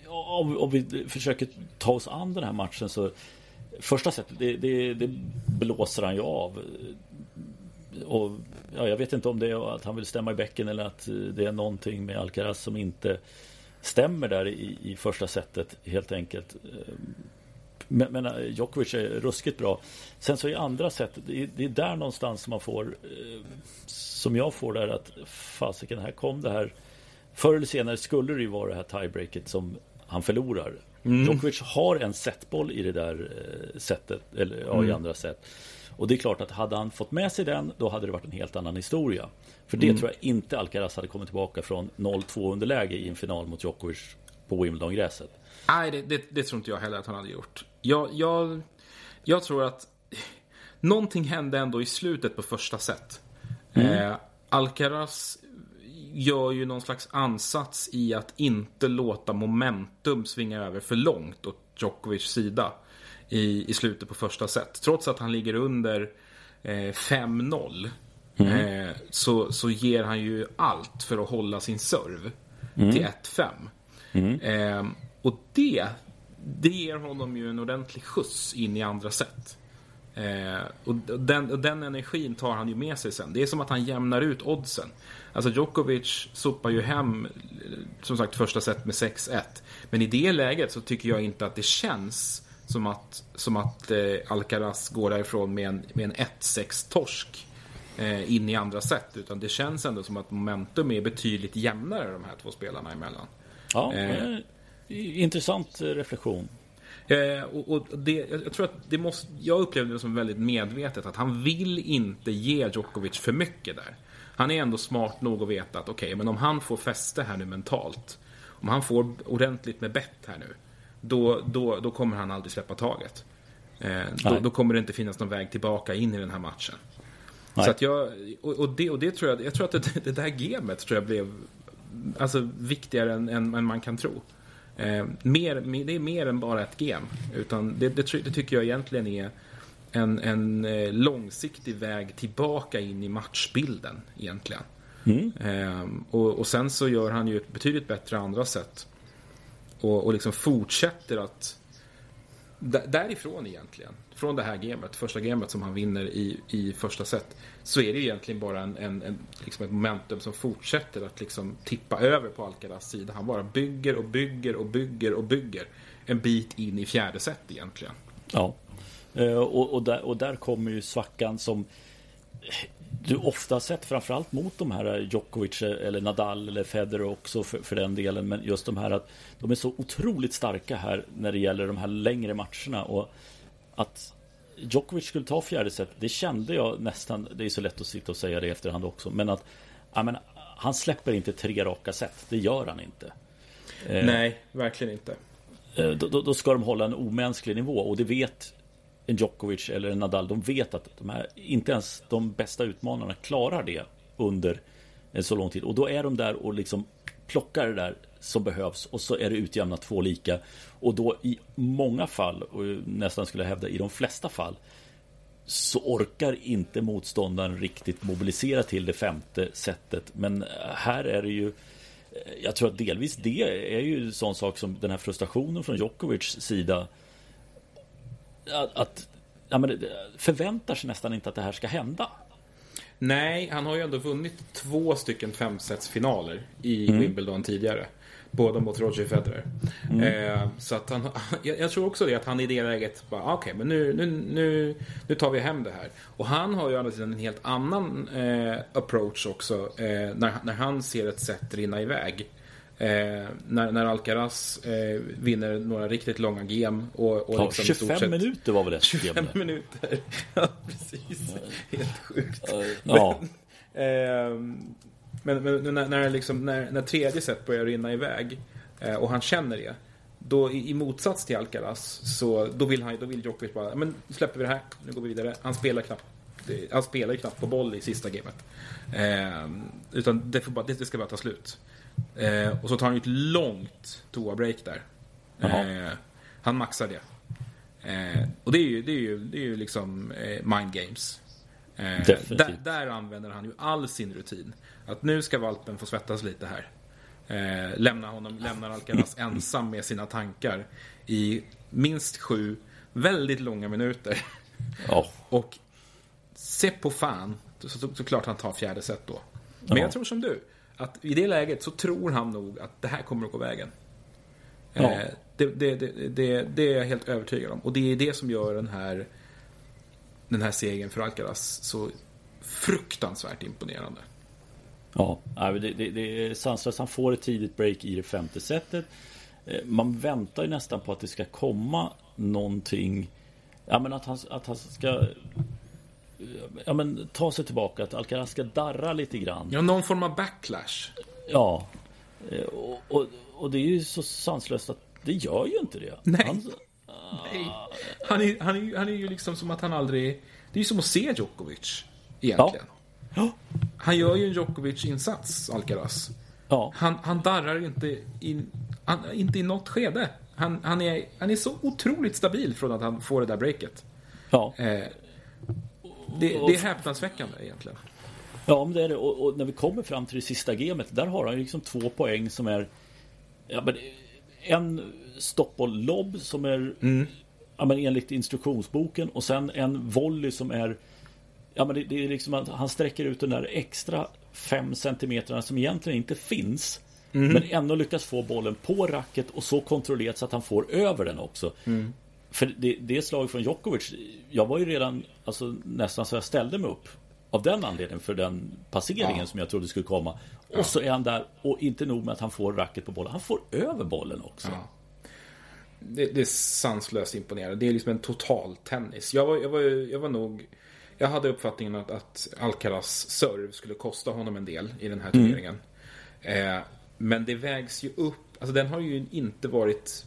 om, om, vi försöker ta oss an den här matchen så Första sättet, det, det, det blåser han ju av. Och, ja, jag vet inte om det är att han vill stämma i bäcken eller att eh, det är någonting med Alcaraz som inte stämmer där i, i första setet helt enkelt. Eh, men, men eh, Djokovic är ruskigt bra. Sen så i andra set, det, det är där någonstans man får Som jag får där att fasiken, här kom det här Förr eller senare skulle det ju vara det här tiebreaket som han förlorar. Mm. Djokovic har en setboll i det där eh, setet, eller ja, mm. i andra set. Och det är klart att hade han fått med sig den, då hade det varit en helt annan historia. För det mm. tror jag inte Alcaraz hade kommit tillbaka från 0-2 underläge i en final mot Djokovic på Wimbledon-gräset. Nej, det, det, det, tror inte jag heller att han hade gjort. Jag, jag, jag tror att någonting hände ändå i slutet på första set. Mm. Eh, Alcaraz gör ju någon slags ansats i att inte låta momentum svinga över för långt åt Djokovics sida i, i slutet på första set. Trots att han ligger under eh, 5-0 mm. eh, så, så ger han ju allt för att hålla sin serv mm. till 1-5. Mm. Eh, och det, det ger honom ju en ordentlig skjuts in i andra set. Eh, och den, och den energin tar han ju med sig sen. Det är som att han jämnar ut oddsen. Alltså Djokovic sopar ju hem, som sagt, första set med 6-1. Men i det läget så tycker jag inte att det känns som att, som att eh, Alcaraz går därifrån med en, med en 1-6-torsk eh, in i andra set. Utan det känns ändå som att momentum är betydligt jämnare de här två spelarna emellan. Ja, eh, Intressant reflektion. Eh, och, och det, jag tror att det måste, jag upplevde det som väldigt medvetet att han vill inte ge Djokovic för mycket där. Han är ändå smart nog att veta att okej, okay, men om han får fäste här nu mentalt, om han får ordentligt med bett här nu, då, då, då kommer han aldrig släppa taget. Eh, då, då, kommer det inte finnas någon väg tillbaka in i den här matchen. Nej. Så att jag, och, och, det, och det tror jag, jag tror att det, det där gamet tror jag blev alltså, viktigare än, än, än man kan tro. Eh, mer, det är mer än bara ett game. Utan det, det, det tycker jag egentligen är en, en eh, långsiktig väg tillbaka in i matchbilden egentligen. Mm. Eh, och, och, sen så gör han ju ett betydligt bättre andra sätt. Och, och liksom fortsätter att därifrån egentligen, från det här gamet, första gamet som han vinner i, i första set, så är det egentligen bara en, en, en liksom ett momentum som fortsätter att liksom tippa över på Alcaraz sida. Han bara bygger och bygger och bygger och bygger en bit in i fjärde set egentligen. Ja, och, och, där, och där kommer ju svackan som du ofta sett framförallt mot de här Djokovic eller Nadal eller Federer också för, för, den delen. Men just de här att de är så otroligt starka här när det gäller de här längre matcherna. Och att Djokovic skulle ta fjärde set, det kände jag nästan. Det är så lätt att sitta och säga det i efterhand också. Men att ja, men, han släpper inte tre raka set. Det gör han inte. Eh, Nej, verkligen inte. Eh, då, då, då, ska de hålla en omänsklig nivå och det vet en Djokovic eller en Nadal. De vet att de här, inte ens de bästa utmanarna klarar det under en så lång tid. Och då är de där och liksom plockar det där som behövs och så är det utjämnat två lika. Och då i många fall, och nästan skulle jag hävda i de flesta fall, så orkar inte motståndaren riktigt mobilisera till det femte sättet. Men här är det ju jag tror att delvis det är ju en sån sak som den här frustrationen från Djokovics sida att, att ja, men förväntar sig nästan inte att det här ska hända. Nej, han har ju ändå vunnit två stycken femsetsfinaler i mm. Wimbledon tidigare. Båda mot Roger Federer. Eh, så att han, jag, jag, tror också det att han i det läget bara, okej, okay, men nu, nu, nu, nu tar vi hem det här. Och han har ju andra sidan en helt annan eh, approach också eh, när, när han ser ett sätt rinna iväg. Eh, när, när Alcaraz eh, vinner några riktigt långa game. Och, och ja, liksom 25 sett, minuter var väl det? 25 minuter. ja, precis. Helt sjukt. Ja. Men, men, men när, när, liksom, när, när tredje set börjar rinna iväg eh, och han känner det. Då i, i motsats till Alcaraz så då vill, han, då vill Djokovic bara, men släpper vi det här, nu går vi vidare. Han spelar knappt han spelar knappt på boll i sista gamet. Eh, utan det, får bara, det, ska bara ta slut. Eh, och så tar han ju ett långt toa-break där. Eh, han maxar det. Eh, och det är ju, det är ju, det är ju liksom eh, mind games. Eh, där, där, använder han ju all sin rutin. Att nu ska valpen få svettas lite här. Eh, lämna honom, lämnar Alcaraz ensam med sina tankar i minst sju väldigt långa minuter. Oh. Och se på fan, så, så, klart han tar fjärde set då. Men oh. jag tror som du, att i det läget så tror han nog att det här kommer att gå vägen. Oh. Eh, det, det, det, det, är jag helt övertygad om. Och det är det som gör den här den här segern för Alcaraz så fruktansvärt imponerande. Ja, det, det, det är sanslöst. Han får ett tidigt break i det femte setet. Eh, man väntar ju nästan på att det ska komma någonting. Ja, men att han, att han ska ja, men, ta sig tillbaka. Att Alcaraz ska darra lite grann. Ja, någon form av backlash. Ja. Eh, och, och, och det är ju så sanslöst att det gör ju inte det. Nej. Han, Nej. Han, är, han, är, han är ju liksom som att han aldrig... Det är ju som att se Djokovic, egentligen. Ja. Han gör ju en Djokovic-insats, Alcaraz. Ja. Han, han darrar inte i, han, inte i något skede. Han, han, är, han är så otroligt stabil från att han får det där breaket. Ja. Eh, det, det är häpnadsväckande egentligen. Ja, men det är det. Och, och, när vi kommer fram till det sista gamet, där har han liksom två poäng som är... Ja, men en stoppboll-lobb som är mm. ja, men enligt instruktionsboken och sen en volley som är Ja men det, det är liksom att han sträcker ut den där extra 5 centimeterna som egentligen inte finns. Mm. Men ändå lyckas få bollen på racket och så kontrollerat så att han får över den också. Mm. För det, det slag från Djokovic, jag var ju redan alltså, nästan så jag ställde mig upp. Av den anledningen för den passeringen ja. som jag trodde skulle komma. Och ja. så är han där och inte nog med att han får racket på bollen, han får över bollen också. Ja det, det, är sanslöst imponerande. Det är liksom en total tennis. Jag var, jag var, jag var nog... Jag hade uppfattningen att, att Alcaraz serve skulle kosta honom en del i den här mm. turneringen. Mm. Eh, men det vägs ju upp. Alltså den har ju inte varit...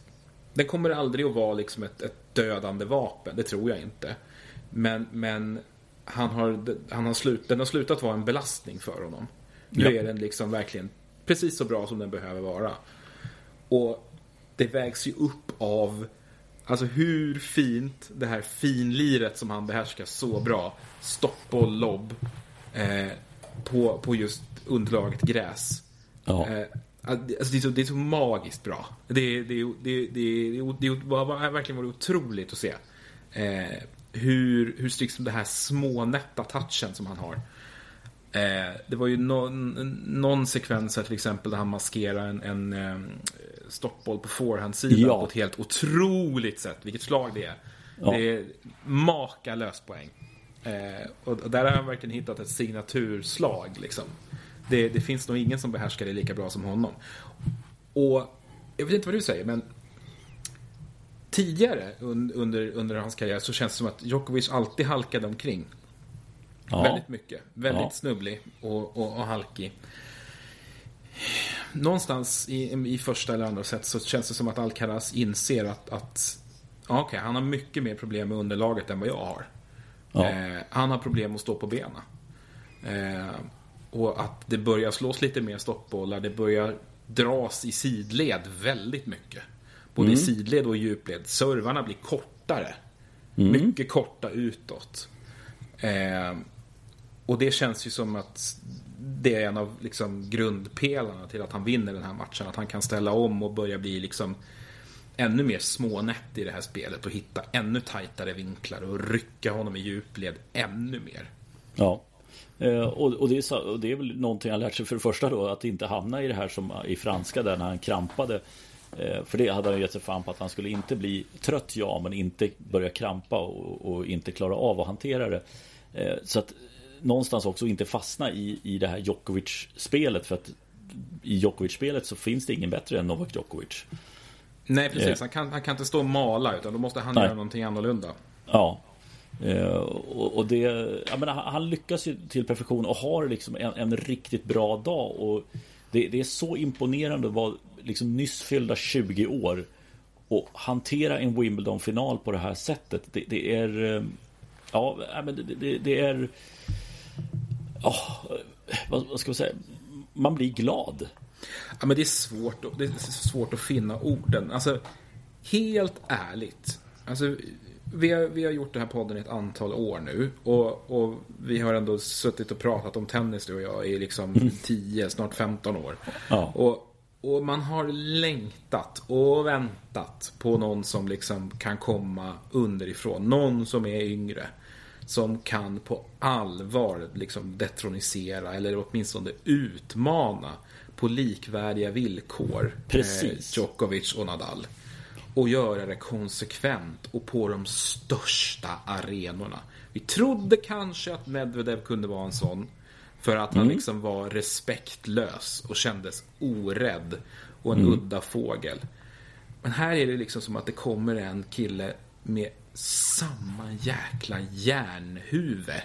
Den kommer aldrig att vara liksom ett, ett dödande vapen. Det tror jag inte. Men, men han har, han har slut, den har slutat vara en belastning för honom. Nu ja. är den liksom verkligen precis så bra som den behöver vara. Och det vägs ju upp av Alltså hur fint det här finliret som han behärskar så bra. Stopp och lobb. Eh, på, på just underlaget gräs. Ja. Eh, alltså det, är så, det är så magiskt bra. Det, det, det, det, det, har verkligen varit otroligt att se. Eh, hur, hur liksom det här smånätta touchen som han har. Eh, det var ju någon, någon sekvens här till exempel där han maskerar en, en eh, stoppboll på forehandsidan ja. på ett helt otroligt sätt. Vilket slag det är. Ja. Det är makalöst poäng. Eh, och där har han verkligen hittat ett signaturslag. Liksom. Det, det, finns nog ingen som behärskar det lika bra som honom. Och jag vet inte vad du säger, men tidigare under, under hans karriär så känns det som att Djokovic alltid halkade omkring. Ja. Väldigt mycket. Väldigt ja. snubblig och, och, och halkig någonstans i, i första eller andra sätt så känns det som att Alcaraz inser att, att okay, han har mycket mer problem med underlaget än vad jag har. Ja. Eh, han har problem att stå på benen. Eh, och att det börjar slås lite mer stoppbollar, det börjar dras i sidled väldigt mycket. Både mm. i sidled och i djupled. Servarna blir kortare. Mm. Mycket korta utåt. Eh, och det känns ju som att det är en av liksom, grundpelarna till att han vinner den här matchen. Att han kan ställa om och börja bli liksom ännu mer smånätt i det här spelet och hitta ännu tajtare vinklar och rycka honom i djupled ännu mer. Ja. Eh, och, och, det är, och, det är, väl någonting han lärt sig för det första då att inte hamna i det här som i franska där när han krampade. Eh, för det hade han gett sig fan på att han skulle inte bli trött ja men inte börja krampa och, och inte klara av att hantera det. Eh, så att någonstans också inte fastna i, i det här Djokovic-spelet för att i Djokovic-spelet så finns det ingen bättre än Novak Djokovic. Nej, precis. Han kan, han kan inte stå och mala utan då måste han Nej. göra någonting annorlunda. Ja, Eh, och, det, jag menar, han lyckas ju till perfektion och har liksom en, en riktigt bra dag. Och det, det, är så imponerande att vara liksom nyss fyllda 20 år och hantera en Wimbledon-final på det här sättet. Det, det är... Eh, ja, men det, det är... Oh, vad, vad ska man säga? Man blir glad. Ja, men det är svårt, det är svårt att finna orden. Alltså, helt ärligt. Alltså, vi har, vi har gjort den här podden i ett antal år nu. Och, och vi har ändå suttit och pratat om tennis du och jag i liksom mm. 10, snart 15 år. Ja. Och, och man har längtat och väntat på någon som liksom kan komma underifrån. Någon som är yngre. Som kan på allvar liksom detronisera eller åtminstone utmana på likvärdiga villkor. Precis. Eh, Djokovic och Nadal och göra det konsekvent och på de största arenorna. Vi trodde kanske att Medvedev kunde vara en sån. För att han mm. liksom var respektlös och kändes orädd och en mm. udda fågel. Men här är det liksom som att det kommer en kille med samma jäkla järnhuvud.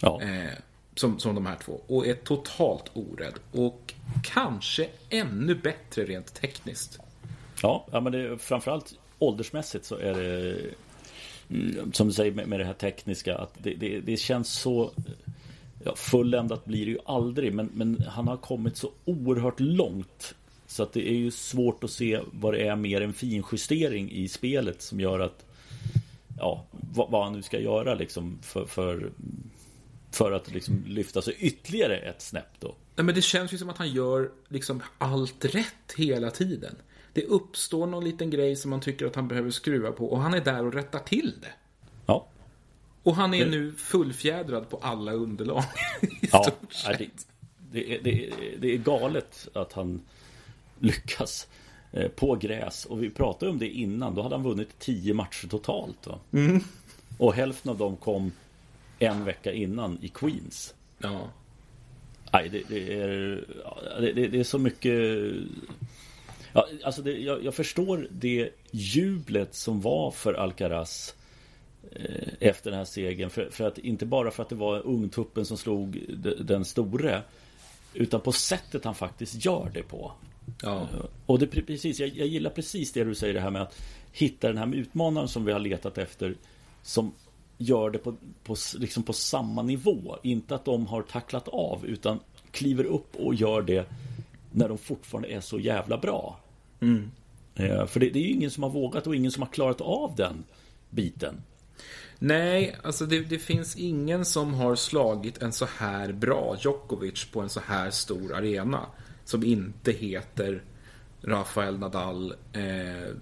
Ja. Eh, som, som de här två. Och är totalt orädd. Och kanske ännu bättre rent tekniskt. Ja, ja men det, framförallt åldersmässigt så är det mm, som du säger med, med det här tekniska att det, det, det känns så ja, Fulländat blir det ju aldrig men, men han har kommit så oerhört långt Så att det är ju svårt att se vad det är mer en finjustering i spelet som gör att Ja, vad, vad han nu ska göra liksom för, för för att liksom lyfta sig ytterligare ett snäpp då. Nej, men det känns ju som att han gör liksom allt rätt hela tiden. Det uppstår någon liten grej som man tycker att han behöver skruva på och han är där och rättar till det. Ja. Och han är nu fullfjädrad på alla underlag. I ja, stort sett. Det, det, det, är galet att han lyckas eh, på gräs. Och vi pratade om det innan. Då hade han vunnit tio matcher totalt. Mm. Och hälften av dem kom en vecka innan i Queens. Ja. Nej, det, det är, det, det, är så mycket Ja, alltså det, jag, jag, förstår det jublet som var för Alcaraz eh, efter den här segern. För, för, att inte bara för att det var ungtuppen som slog den store. Utan på sättet han faktiskt gör det på. Ja. Eh, och det, precis, jag, jag, gillar precis det du säger det här med att hitta den här utmanaren som vi har letat efter. Som gör det på, på, liksom på samma nivå. Inte att de har tacklat av utan kliver upp och gör det när de fortfarande är så jävla bra. Mm. Eh, för det, det, är ju ingen som har vågat och ingen som har klarat av den biten. Nej, alltså det, det, finns ingen som har slagit en så här bra Djokovic på en så här stor arena. Som inte heter Rafael Nadal, eh,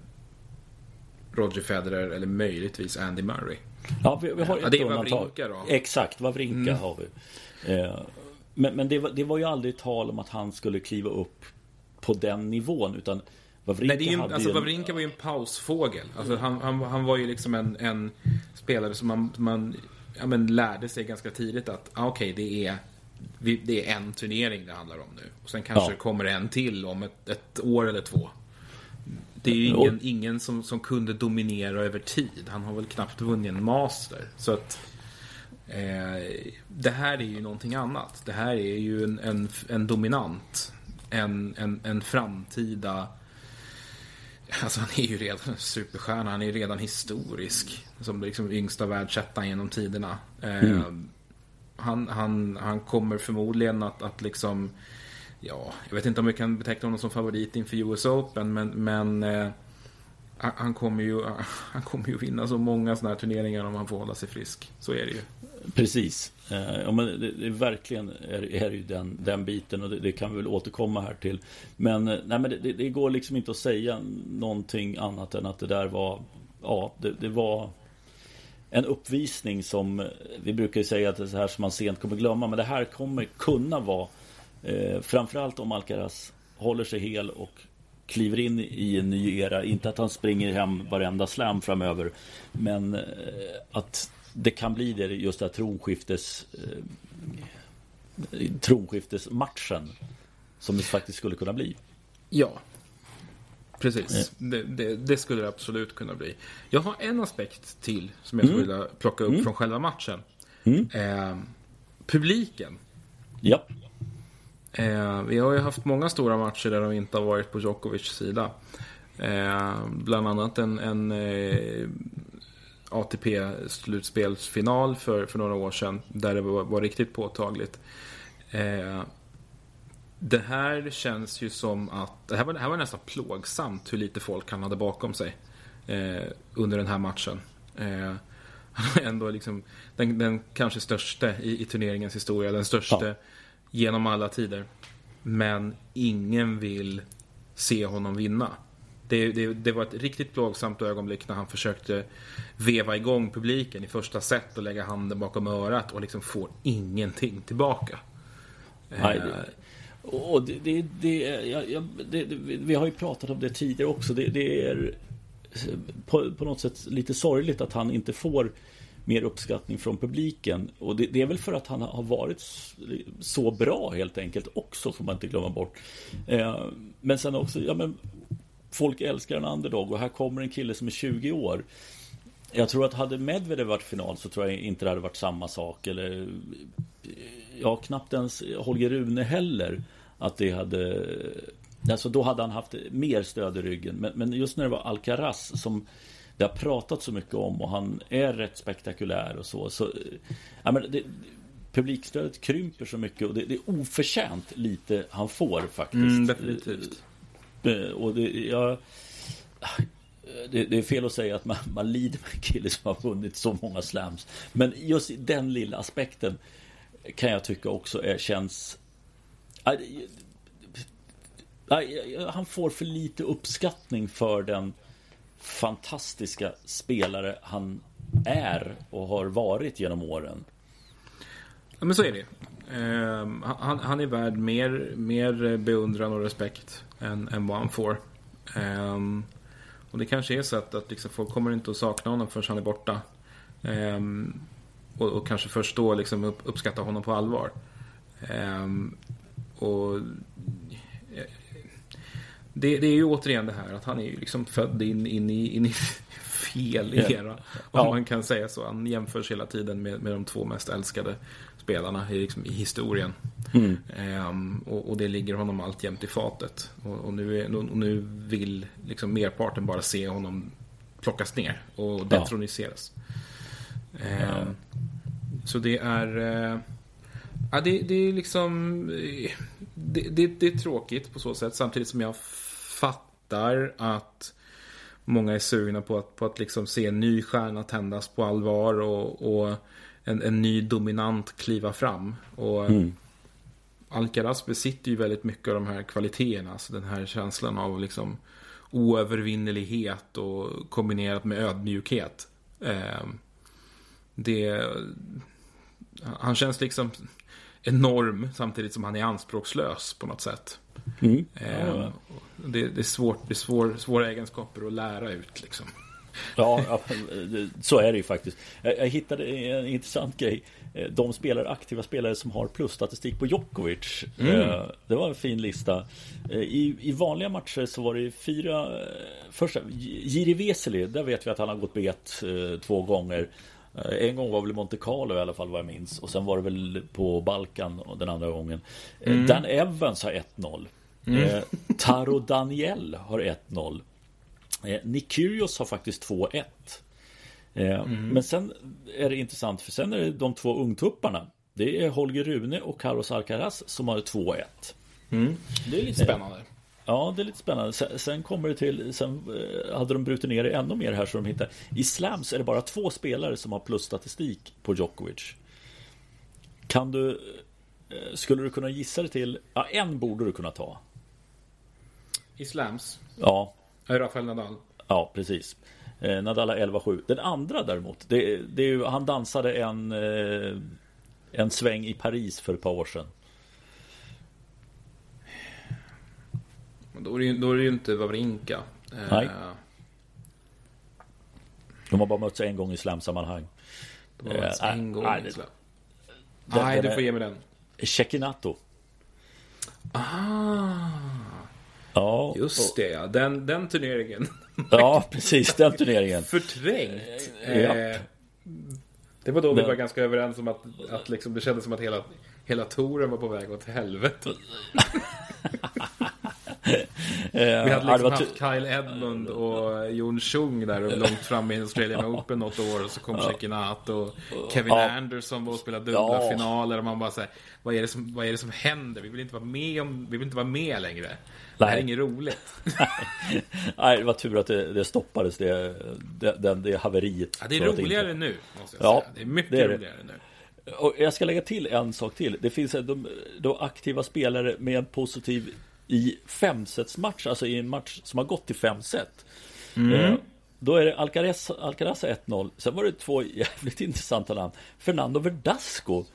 Roger Federer eller möjligtvis Andy Murray. Ja, vi, vi har ett ja, det är då. Exakt, Wawrinka mm. har vi. Eh, men, men det, var, det var ju aldrig tal om att han skulle kliva upp på den nivån utan Wawrinka, Nej, det är ju, alltså, en... Wawrinka var ju en pausfågel. Alltså, han, han, han var ju liksom en, en spelare som man, man ja, men lärde sig ganska tidigt att ah, okej, okay, det, är, det är en turnering det handlar om nu. Och sen kanske ja. det kommer en till om ett, ett år eller två. Det är ju ingen, ingen som, som kunde dominera över tid. Han har väl knappt vunnit en master. Så att eh, det här är ju någonting annat. Det här är ju en, en, en dominant. En, en, en framtida Alltså han är ju redan superstjärna, han är ju redan historisk. Som liksom yngsta världsettan genom tiderna. Eh, mm. han, han, han kommer förmodligen att, att liksom... Ja, jag vet inte om vi kan beteckna honom som favorit inför US Open, men, men eh, han, kommer ju, han kommer ju vinna så många sådana här turneringar om han får hålla sig frisk. Så är det ju. Precis. Eh, ja, men det, det verkligen är, är ju den, den biten och det, det, kan vi väl återkomma här till. Men, eh, nej, men det, det, går liksom inte att säga någonting annat än att det där var Ja, det, var en uppvisning som eh, vi brukar ju säga att det är så här som man sent kommer glömma. Men det här kommer kunna vara eh, framförallt om Alcaraz håller sig hel och kliver in i en ny era. Inte att han springer hem varenda slam framöver. Men eh, att det kan bli det just det här tronskiftes eh, tronskiftesmatchen. Som det faktiskt skulle kunna bli. Ja, Precis, det, det, det, skulle det absolut kunna bli. Jag har en aspekt till som jag skulle mm. vilja plocka upp mm. från själva matchen. Mm. Eh, publiken. Ja. Eh, vi har ju haft många stora matcher där de inte har varit på Djokovics sida. Eh, bland annat en, en eh, ATP-slutspelsfinal för, för några år sedan där det var, var riktigt påtagligt. Eh, det här känns ju som att... Det här var, det här var nästan plågsamt hur lite folk han hade bakom sig eh, under den här matchen. Eh, ändå liksom den, den kanske största i, i, turneringens historia. Den största ja. genom alla tider. Men ingen vill se honom vinna. Det, det, det, var ett riktigt plågsamt ögonblick när han försökte veva igång publiken i första set och lägga handen bakom örat och liksom får ingenting tillbaka. Nej, det, eh, och det, det, det, jag, det, vi har ju pratat om det tidigare också. Det, är på, på, något sätt lite sorgligt att han inte får mer uppskattning från publiken. Och det, är väl för att han har varit så bra helt enkelt också, får man inte glömma bort. Eh, men sen också, ja men folk älskar en underdog och här kommer en kille som är 20 år. Jag tror att hade Medvedev varit final så tror jag inte det hade varit samma sak. Eller ja, knappt ens Holger Rune heller. Att det hade... Alltså då hade han haft mer stöd i ryggen. Men, men just när det var Alcaraz som det har pratat så mycket om och han är rätt spektakulär och så. så ja, men det, publikstödet krymper så mycket och det, det, är oförtjänt lite han får faktiskt. Mm, definitivt. Eh, och det, ja, det, det, är fel att säga att man, man lider med en kille som har vunnit så många slams. Men just den lilla aspekten kan jag tycka också är, känns... Han får för lite uppskattning för den fantastiska spelare han är och har varit genom åren. Ja, men så är det. Uh, han, han, är värd mer, mer beundran och respekt än, än vad han får. Um, och det kanske är så att, att liksom folk kommer inte att sakna honom förrän han är borta. Um, och, och, kanske först då liksom upp, uppskatta honom på allvar. Um, och det, det, är ju återigen det här att han är ju liksom född in, in, i, in i fel era. Om ja. man kan säga så. Han jämförs hela tiden med, med de två mest älskade spelarna i, liksom, i historien. Mm. Um, och, och, det ligger honom alltjämt i fatet. Och, och nu, är, och nu vill liksom merparten bara se honom plockas ner och detroniseras. Ja. Um, så det är... Uh, ja, det, det, är liksom... Det, det, det, är tråkigt på så sätt samtidigt som jag fattar att många är sugna på att, på att liksom se en ny stjärna tändas på allvar och, och en, en ny dominant kliva fram. Och mm. Alcaraz besitter ju väldigt mycket av de här kvaliteterna. Alltså den här känslan av liksom oövervinnelighet och kombinerat med ödmjukhet. Eh, det, han känns liksom enorm samtidigt som han är anspråkslös på något sätt. Mm. Eh, det, det, är svårt, det är svår, svåra egenskaper att lära ut liksom. Ja, så är det ju faktiskt. Jag hittade en intressant grej. De spelare, aktiva spelare som har plusstatistik på Djokovic. Mm. Eh, det var en fin lista. Eh, I, I vanliga matcher så var det fyra... Eh, första, Jiri Veseli, där vet vi att han har gått bet två gånger. En gång var väl i Monte Carlo i alla fall vad jag minns. Och sen var det väl på Balkan den andra gången. Mm. Dan Evans har 1-0. Mm. Taro Daniel har 1-0. Eh, Nick Kyrgios har faktiskt 2-1. Eh, mm. Men sen är det intressant för sen är det de två ungtupparna. Det är Holger Rune och Carlos Alcaraz som har 2-1. Mm. Det är lite spännande. Ja, det är lite spännande. Sen, sen kommer det till, sen eh, hade de brutit ner det ännu mer här så de hittar. I slams är det bara två spelare som har plusstatistik på Djokovic. Kan du, skulle du kunna gissa det till, ja en borde du kunna ta. I slams? Ja. Rafael Nadal. Ja, precis. Eh, Nadal 11-7. Den andra däremot, det, det är ju, han dansade en, eh, en sväng i Paris för ett par år sedan. Då är det ju, då är det ju inte Wawrinka. Nej. De har bara mötts en gång i slamsammanhang. Det var alltså en gång i slam. Nej, du får ge mig den. Cecchinato. Ah, Ja, just det ja. Den, den turneringen. ja, precis den turneringen. Förträngt. Ja. Eh, det var då vi var ganska överens om att, att liksom, det kändes som att hela, hela touren var på väg åt helvete. Eh, Vi ja, hade liksom ty- haft Kyle Edmund och Jon Chung där och långt fram i Australian Open något år och så kom Cecchinato och Kevin Ja. Anderson var och spelade dubbla Ja. finaler och man bara säger vad är, det som, vad är det som händer? Vi vill inte vara med, om, vi vill inte vara med längre. Det här är inget roligt. Nej, det var tur att det, det stoppades, det, det, det, haveriet. Ja, det är roligare nu, måste jag Ja, säga. Det är mycket det är roligare nu. Och jag ska lägga till en sak till. Det finns de, de aktiva spelare med en positiv i femsetsmatch, alltså i en match som har gått till fem set. Eh, då är det Alcaraz, Alcaraz 1-0. Sen var det två jävligt intressanta namn. Fernando Verdasco.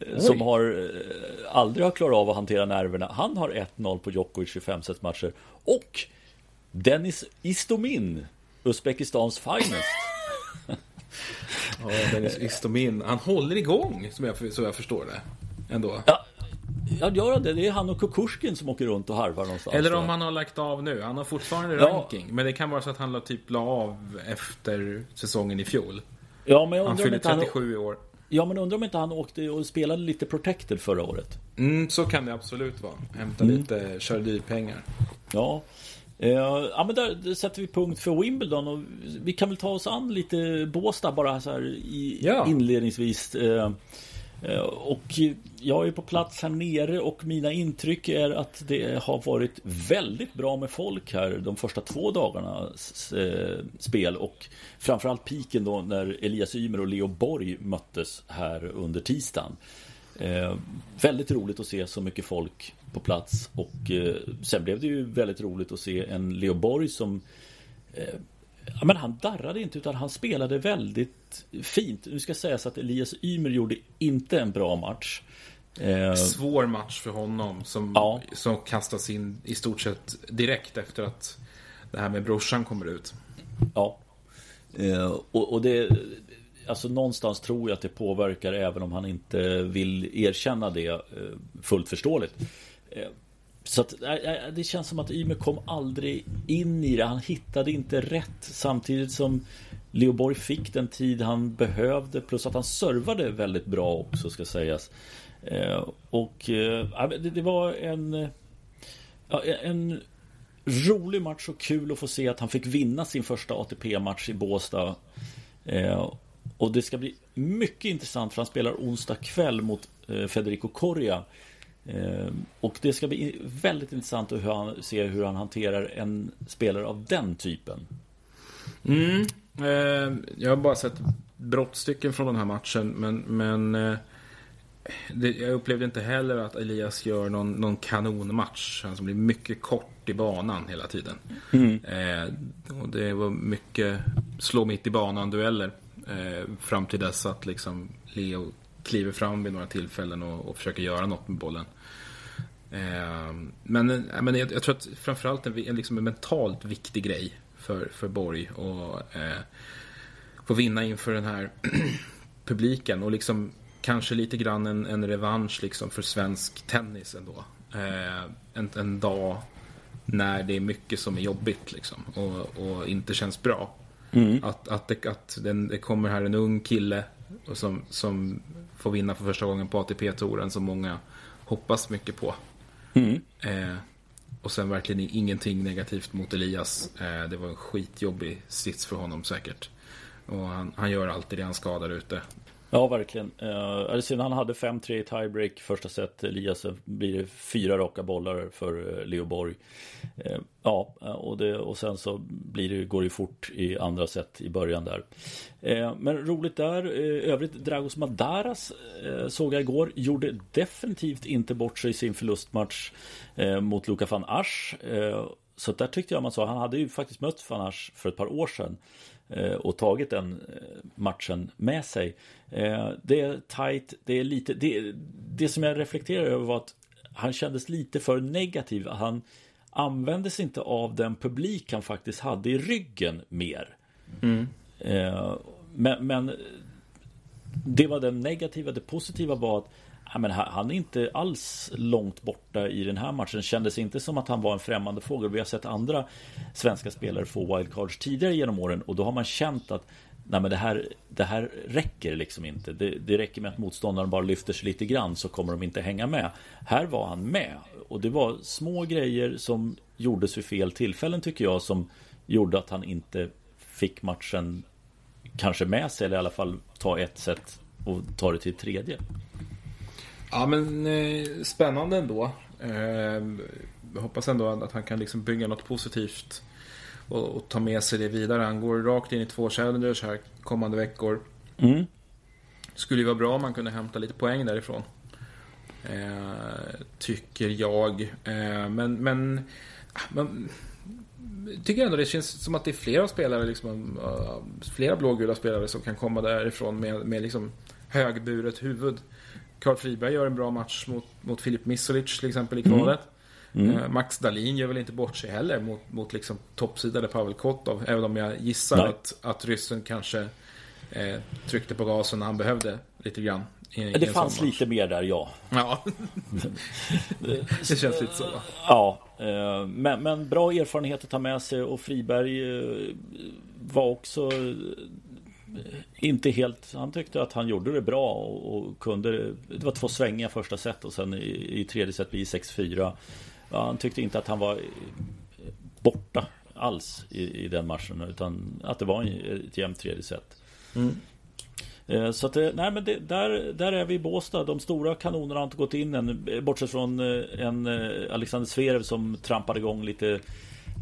Eh, Som har eh, aldrig har klarat av att hantera nerverna. Han har 1-0 på Djokovic i femsetsmatcher. Och Dennis Istomin. Uzbekistans finest. Ja, Dennis Istomin. Han håller igång, som jag, så jag förstår det. Ändå. Ja, ja, gör han det? Det är han och Kukushkin som åker runt och harvar någonstans. Eller om han har lagt av nu. Han har fortfarande Ja. ranking. Men det kan vara så att han typ la av efter säsongen i fjol. Ja, men jag Han fyller inte han... 37 i år. Ja, men undrar om inte han åkte och spelade lite Protected förra året. Mm, så kan det absolut vara. Hämta Mm. lite kördyrpengar. Ja. Eh, ja, men där, sätter vi punkt för Wimbledon och vi kan väl ta oss an lite Båstad bara så här i, Ja. inledningsvis. Eh, Eh, och jag är på plats här nere och mina intryck är att det har varit väldigt bra med folk här de första två dagarnas eh, spel och framförallt piken då när Elias Ymer och Leo Borg möttes här under tisdagen. Eh, väldigt roligt att se så mycket folk på plats och eh, sen blev det ju väldigt roligt att se en Leo Borg som eh, Ja, men han darrade inte utan han spelade väldigt fint. Nu ska sägas att Elias Ymer gjorde inte en bra match. Eh, Svår match för honom som, Ja. som kastas in i stort sett direkt efter att det här med brorsan kommer ut. ja. Eh, och, och det Alltså någonstans tror jag att det påverkar även om han inte vill erkänna det eh, fullt förståeligt. Så att, äh, äh, det känns som att Ymer kom aldrig in i det. Han hittade inte rätt samtidigt som Leo Borg fick den tid han behövde plus att han servade väldigt bra också ska sägas. Eh, och eh, äh, det, var en en rolig match och kul att få se att han fick vinna sin första ATP-match i Båstad. Eh, och det ska bli mycket intressant för han spelar onsdag kväll mot Federico Coria. Eh, och det ska bli väldigt intressant att hur han, se hur han hanterar en spelare av den typen. Mm. Eh, jag har bara sett brottstycken från den här matchen, men, men eh, det, jag upplevde inte heller att Elias gör någon, någon kanonmatch. Han som blir mycket kort i banan hela tiden. Eh, och det var mycket slå mitt i banan-dueller eh, fram till dess att liksom Leo kliver fram vid några tillfällen och, och försöker göra något med bollen. Eh, men men jag, jag tror att framförallt en, en, liksom en mentalt viktig grej för, för Borg och eh, få vinna inför den här publiken och liksom kanske lite grann en, en revansch liksom för svensk tennis ändå. Eh, en, en dag när det är mycket som är jobbigt liksom och, och inte känns bra. Att, att, det, att den, det kommer här en ung kille och som, som får vinna för första gången på ATP-touren som många hoppas mycket på. Eh, och sen verkligen ingenting negativt mot Elias. Eh, det var en skitjobbig sits för honom säkert. Och han, han gör alltid det han ska där ute. Ja, verkligen. Eh, han hade 5-3 i tiebreak första set. Elias eh, blir det fyra raka bollar för eh, Leo Borg. Eh, ja, eh, och, det, och sen så blir det, går det fort i andra set i början där. Eh, men roligt där. Eh, övrigt Dragos Madaras såg jag igår. Gjorde definitivt inte bort sig i sin förlustmatch mot Luka van Asch. så där tyckte jag man sa, han hade ju faktiskt mött van Asch för ett par år sedan och tagit den matchen med sig. Det är tight, det är lite, det, det som jag reflekterar över var att han kändes lite för negativ. Han använde sig inte av den publik han faktiskt hade i ryggen mer. Mm. Men, men det var den negativa. Det positiva var att ja, men han är inte alls långt borta i den här matchen. Kändes inte som att han var en främmande fågel. Vi har sett andra svenska spelare få wildcards tidigare genom åren och då har man känt att Nej men det här, det här räcker liksom inte. Det, det räcker med att motståndaren bara lyfter sig lite grann så kommer de inte hänga med. Här var han med. Och det var små grejer som gjordes vid fel tillfällen tycker jag som gjorde att han inte fick matchen kanske med sig eller i alla fall ta ett set och ta det till tredje. Ja men eh, spännande ändå. Eh, jag hoppas ändå att han kan liksom bygga något positivt och, och, ta med sig det vidare. Han går rakt in i två challengers här kommande veckor. Mm. Skulle ju vara bra om man kunde hämta lite poäng därifrån. Eh, tycker jag. Eh, men, men, men tycker ändå det känns som att det är flera spelare, liksom, uh, flera blågula spelare som kan komma därifrån med, med liksom högburet huvud. Karl Friberg gör en bra match mot, mot Filip Misolic till exempel i kvalet. Mm. Mm. Max Dalin gör väl inte bort sig heller mot, mot liksom toppsidade Pavel Kotov. Även om jag gissar att, att ryssen kanske eh, tryckte på gasen när han behövde lite grann. I, det i fanns lite mer där, ja. Ja, det känns lite så. Ja, eh, men, men, bra erfarenhet att ta med sig och Friberg eh, var också inte helt, han tyckte att han gjorde det bra och, och kunde Det var två svängar första set och sen i, i tredje set blir 6-4 ja, Han tyckte inte att han var borta alls i, i den matchen utan att det var ett jämnt tredje set mm. Eh, så att, nej men det, där, där är vi i Båstad. De stora kanonerna har inte gått in än. Bortsett från eh, en eh, Alexander Zverev som trampade igång lite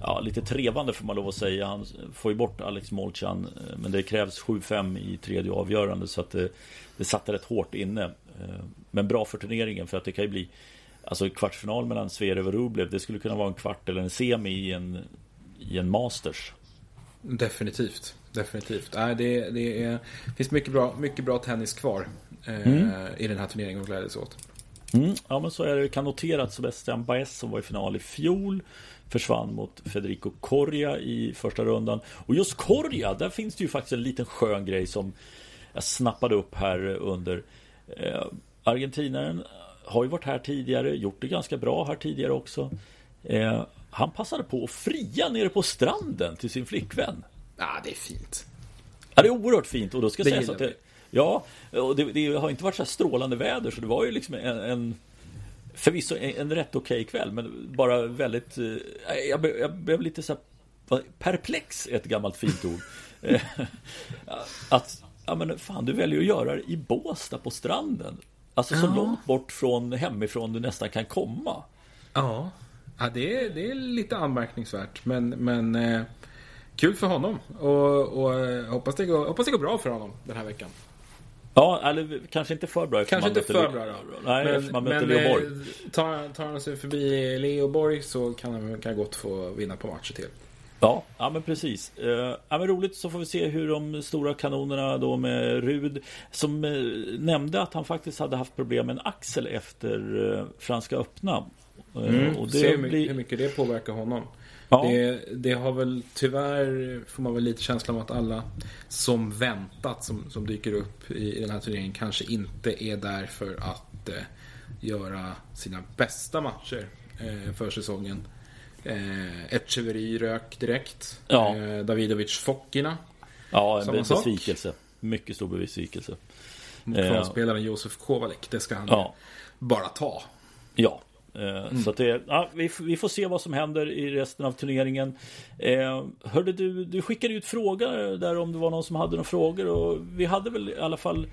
Ja, lite trevande får man lov att säga. Han får ju bort Alex Molchan. Men det krävs 7-5 i tredje avgörande. Så att det, det satte rätt hårt inne. Men bra för turneringen för att det kan ju bli Alltså kvartsfinal mellan Zverev och Rublev. Det skulle kunna vara en kvart eller en semi i en, i en Masters. Definitivt. Definitivt. Nej, det, det är, finns mycket bra, mycket bra tennis kvar eh, mm. i den här turneringen att glädja sig åt. Mm, ja men så är det. Vi kan notera att Sebastian Baez som var i final i fjol försvann mot Federico Coria i första rundan. Och just Coria, där finns det ju faktiskt en liten skön grej som jag snappade upp här under. Eh, Argentinaren har ju varit här tidigare, gjort det ganska bra här tidigare också. Eh, han passade på att fria nere på stranden till sin flickvän. Ja, det är fint. Ja, det är oerhört fint och då ska det sägas att det, Ja, och det, det, har inte varit så här strålande väder så det var ju liksom en, en Förvisso en, rätt okej okay kväll men bara väldigt eh, jag, jag blev lite så här Perplex är ett gammalt fint ord eh, Att Ja men fan du väljer att göra det i Båstad på stranden Alltså så ja. långt bort från hemifrån du nästan kan komma Ja Ja, det är, det är lite anmärkningsvärt. Men, men eh, kul för honom. Och, och eh, hoppas, det går, hoppas det går bra för honom den här veckan. Ja, eller kanske inte för bra. Kanske inte för bra då. Nej, men, man möter Leoborg. Eh, tar, tar han sig förbi Leoborg så kan han kan gott få vinna på matcher till. Ja, ja men precis. Uh, ja, men roligt så får vi se hur de stora kanonerna då med Rud som uh, nämnde att han faktiskt hade haft problem med en axel efter Franska öppna. Mm, och det se hur mycket, blir... hur mycket det påverkar honom. Ja. Det, det, har väl tyvärr, får man väl lite känslan av att alla som väntat som, som dyker upp i, i den här turneringen kanske inte är där för att eh, göra sina bästa matcher eh, för säsongen. Eh, Etcheverry rök direkt. Ja. Eh, Davidovic Fokkina. Ja, en besvikelse. Mycket stor besvikelse. Mot kvalspelaren Josef Kovalek. Det ska han ja. bara ta. Ja, Eh, mm. Så att det, ja, vi, vi, får se vad som händer i resten av turneringen. Eh, hörde du, du skickade ut frågor där om det var någon som hade några frågor och vi hade väl i alla fall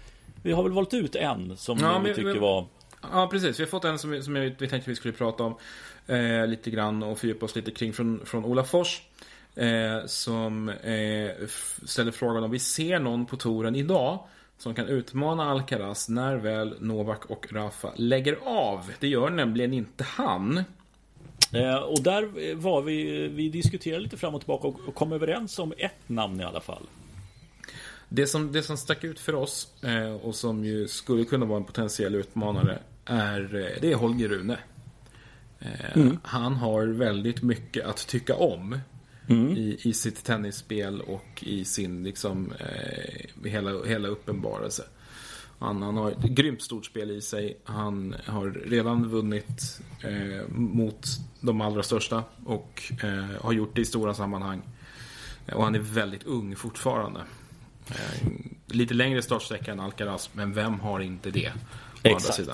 Vi har väl valt ut en som ja, vi tycker var Ja precis, vi har fått en som, som vi, vi tänkte vi skulle prata om eh, lite grann och fördjupa oss lite kring från, från Ola Fors. Eh, som eh, ställer frågan om vi ser någon på touren idag som kan utmana Alcaraz när väl Novak och Rafa lägger av. Det gör nämligen inte han. Eh, och där var vi, vi diskuterade lite fram och tillbaka och kom överens om ett namn i alla fall. Det som, det som stack ut för oss eh, och som ju skulle kunna vara en potentiell utmanare är, eh, det är Holger Rune. Mm. Han har väldigt mycket att tycka om mm. i, i sitt tennisspel och i sin liksom, eh, hela, hela uppenbarelse. Han, han, har ett grymt stort spel i sig. Han har redan vunnit eh, mot de allra största och eh, har gjort det i stora sammanhang. Och han är väldigt ung fortfarande. Eh, lite längre startsträcka än Alcaraz, men vem har inte det? Exakt.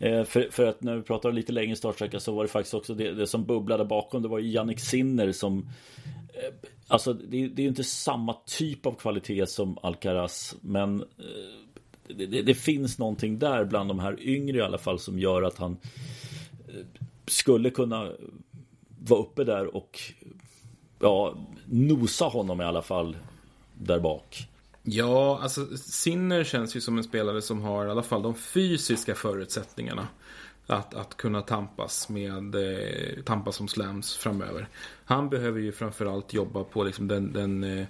Eh, för, för, att när vi pratar lite längre startsträcka så var det faktiskt också det, det som bubblade bakom. Det var ju Jannik Sinner som eh, Alltså det, det är inte samma typ av kvalitet som Alcaraz men eh, det, det, det, finns någonting där bland de här yngre i alla fall som gör att han skulle kunna vara uppe där och ja, nosa honom i alla fall där bak. Ja, alltså Sinner känns ju som en spelare som har i alla fall de fysiska förutsättningarna. Att, att kunna tampas med eh, tampas som slams framöver. Han behöver ju framförallt jobba på liksom den, den eh,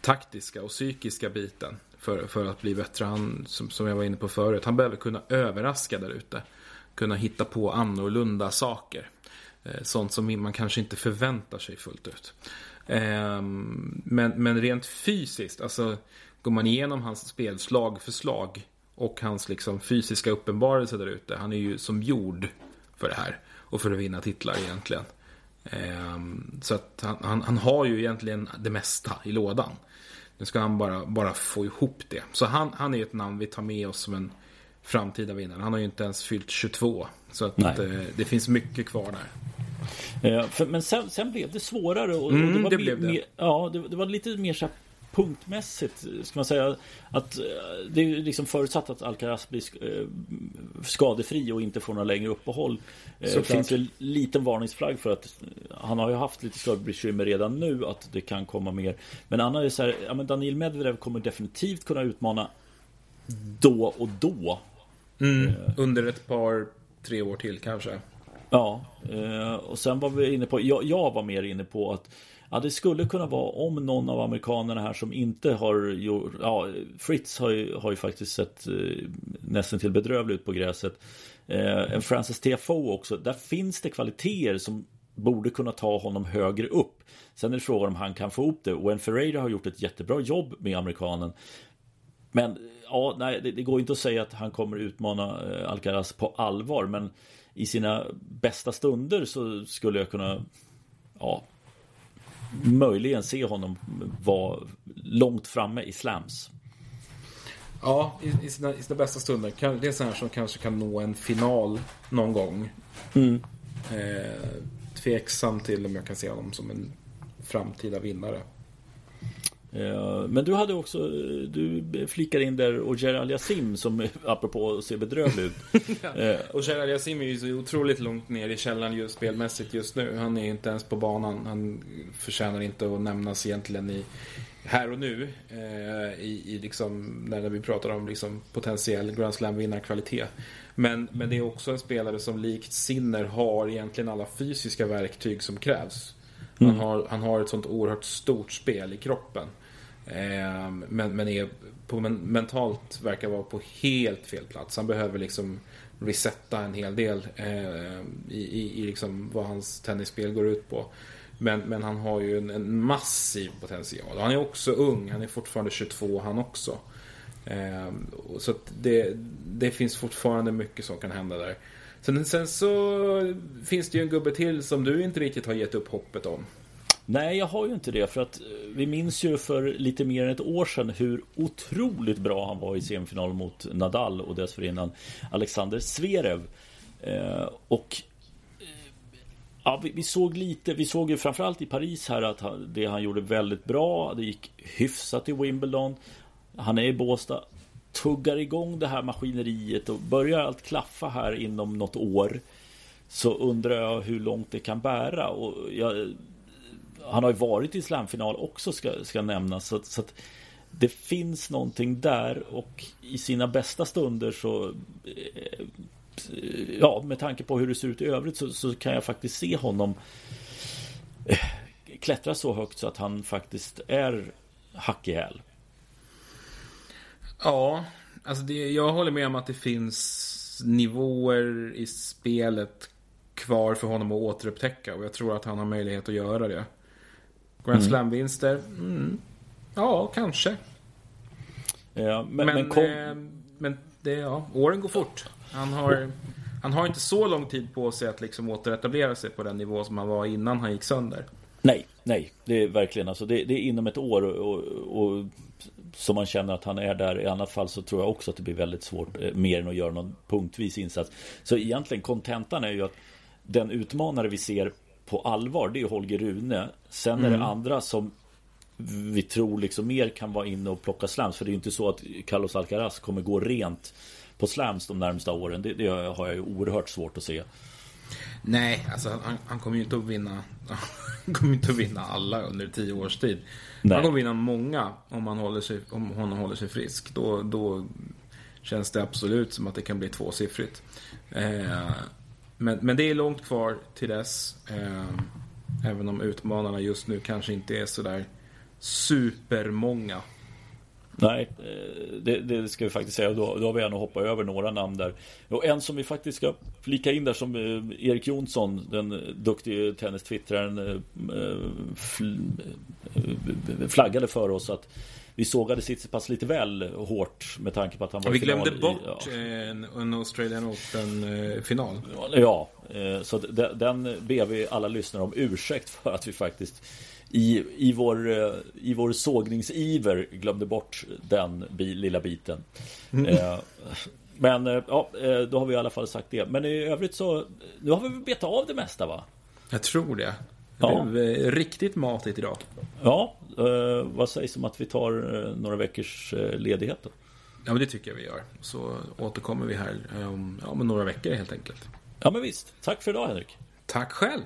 taktiska och psykiska biten. För, för att bli bättre. Han, som, som jag var inne på förut, han behöver kunna överraska där ute. Kunna hitta på annorlunda saker. Eh, sånt som man kanske inte förväntar sig fullt ut. Ehm, men, men rent fysiskt, alltså går man igenom hans spel slag för slag och hans liksom fysiska uppenbarelse där ute. Han är ju som gjord för det här och för att vinna titlar egentligen. Ehm, så att han, han, han, har ju egentligen det mesta i lådan. Nu ska han bara, bara få ihop det. Så han, han är ett namn vi tar med oss som en framtida vinnare. Han har ju inte ens fyllt 22. Så att eh, det finns mycket kvar där. Eh, för, men sen, sen, blev det svårare. Och, mm, och det, var det blev det. Mer, ja, det, det, var lite mer så punktmässigt ska man säga att eh, det är liksom förutsatt att Alcaraz blir eh, skadefri och inte får några längre uppehåll. Så det finns en liten varningsflagg för att han har ju haft lite skadebekymmer redan nu att det kan komma mer. Men annars är det så här, ja, men Daniil Medvedev kommer definitivt kunna utmana då och då. Mm, under ett par, tre år till kanske. Ja, eh, och sen var vi inne på, jag, jag var mer inne på att Ja, det skulle kunna vara om någon av amerikanerna här som inte har gjort... Ja, Fritz har ju, har ju faktiskt sett eh, nästan till bedrövlig ut på gräset. Eh, en Francis TFO också. Där finns det kvaliteter som borde kunna ta honom högre upp. Sen är det frågan om han kan få upp det. Wen Ferreira har gjort ett jättebra jobb med amerikanen. Men ja, nej, det, det går inte att säga att han kommer utmana eh, Alcaraz på allvar. Men i sina bästa stunder så skulle jag kunna ja, möjligen se honom vara långt framme i slams. Ja, i, i, sina, i sina bästa stunder. Det är här som kanske kan nå en final någon gång. Mm. Eh, tveksam till om jag kan se honom som en framtida vinnare. Eh, men du hade också, du flickade in där Ogier Aliasim som apropå ser bedrövlig ut. ja. Eh, Ogier Aliasim är ju så otroligt långt ner i källaren just spelmässigt just nu. Han är inte ens på banan. Han förtjänar inte att nämnas egentligen i här och nu. Eh, i, i liksom, när vi pratar om liksom potentiell Grand Slam-vinnarkvalitet. Men, men det är också en spelare som likt Sinner har egentligen alla fysiska verktyg som krävs. Han, mm. har, han har ett sånt oerhört stort spel i kroppen. Eh, men, men är på men, mentalt verkar vara på helt fel plats. Han behöver liksom resetta en hel del eh, i, i, i liksom vad hans tennisspel går ut på. Men, men han har ju en, en massiv potential. Han är också ung, han är fortfarande 22 han också. Eh, så det, det finns fortfarande mycket som kan hända där. Sen, sen så finns det ju en gubbe till som du inte riktigt har gett upp hoppet om. Nej, jag har ju inte det för att eh, vi minns ju för lite mer än ett år sedan hur otroligt bra han var i semifinal mot Nadal och dessförinnan Alexander Zverev. Eh, och eh, ja, vi, vi, såg lite, vi såg ju framförallt i Paris här att han, det han gjorde väldigt bra. Det gick hyfsat i Wimbledon. Han är i Båstad. Tuggar igång det här maskineriet och börjar allt klaffa här inom något år. Så undrar jag hur långt det kan bära. Och jag, han har ju varit i slamfinal också ska, ska nämnas. Så, så att det finns någonting där och i sina bästa stunder så eh, ja, med tanke på hur det ser ut i övrigt så, så kan jag faktiskt se honom eh, klättra så högt så att han faktiskt är hack i häl. Ja, alltså det, jag håller med om att det finns nivåer i spelet kvar för honom att återupptäcka och jag tror att han har möjlighet att göra det. Grand mm. Slam-vinster? Mm. Ja, kanske. Ja, men, men, kom... eh, men det, ja, åren går fort. Han har, han har inte så lång tid på sig att liksom återetablera sig på den nivå som han var innan han gick sönder. Nej, nej, det är verkligen alltså det, det är inom ett år och, och, och som man känner att han är där. I annat fall så tror jag också att det blir väldigt svårt eh, mer än att göra någon punktvis insats. Så egentligen kontentan är ju att den utmanare vi ser på allvar det är Holger Rune. Sen mm. är det mm. andra som vi tror liksom mer kan vara inne och plocka slams. För det är inte så att Carlos Alcaraz kommer gå rent på slams de närmsta åren. Det, det har jag ju oerhört svårt att se. Nej, alltså han, han kommer ju inte att vinna Han kommer inte att vinna alla under tio års tid. Nej. Han kommer vinna många om han håller sig, om honom håller sig frisk. Då, då känns det absolut som att det kan bli tvåsiffrigt. Eh, men, men det är långt kvar till dess. Eh, även om utmanarna just nu kanske inte är sådär supermånga. Nej, eh, det, det, ska vi faktiskt säga. Då, då har vi gärna hoppat över några namn där. Och en som vi faktiskt ska flika in där som eh, Erik Jonsson, den duktige tennistwittraren, eh, flaggade för oss att vi sågade Tsitsipas lite väl hårt med tanke på att han var Vi glömde bort i, ja. en, en Australian Open-final. Ja, så den ber vi alla lyssnare om ursäkt för att vi faktiskt i, i, vår, i vår sågningsiver glömde bort den bi, lilla biten. Mm. Eh, men eh, ja, eh, då har vi i alla fall sagt det. Men i övrigt så, nu har vi betat av det mesta va? Jag tror det. Det ja. blev eh, riktigt matigt idag. Ja, eh, vad sägs om att vi tar eh, några veckors ledighet då? Ja, men det tycker jag vi gör. Så återkommer vi här om, ja, några veckor helt enkelt. Ja, men visst. Tack för idag Henrik. Tack själv.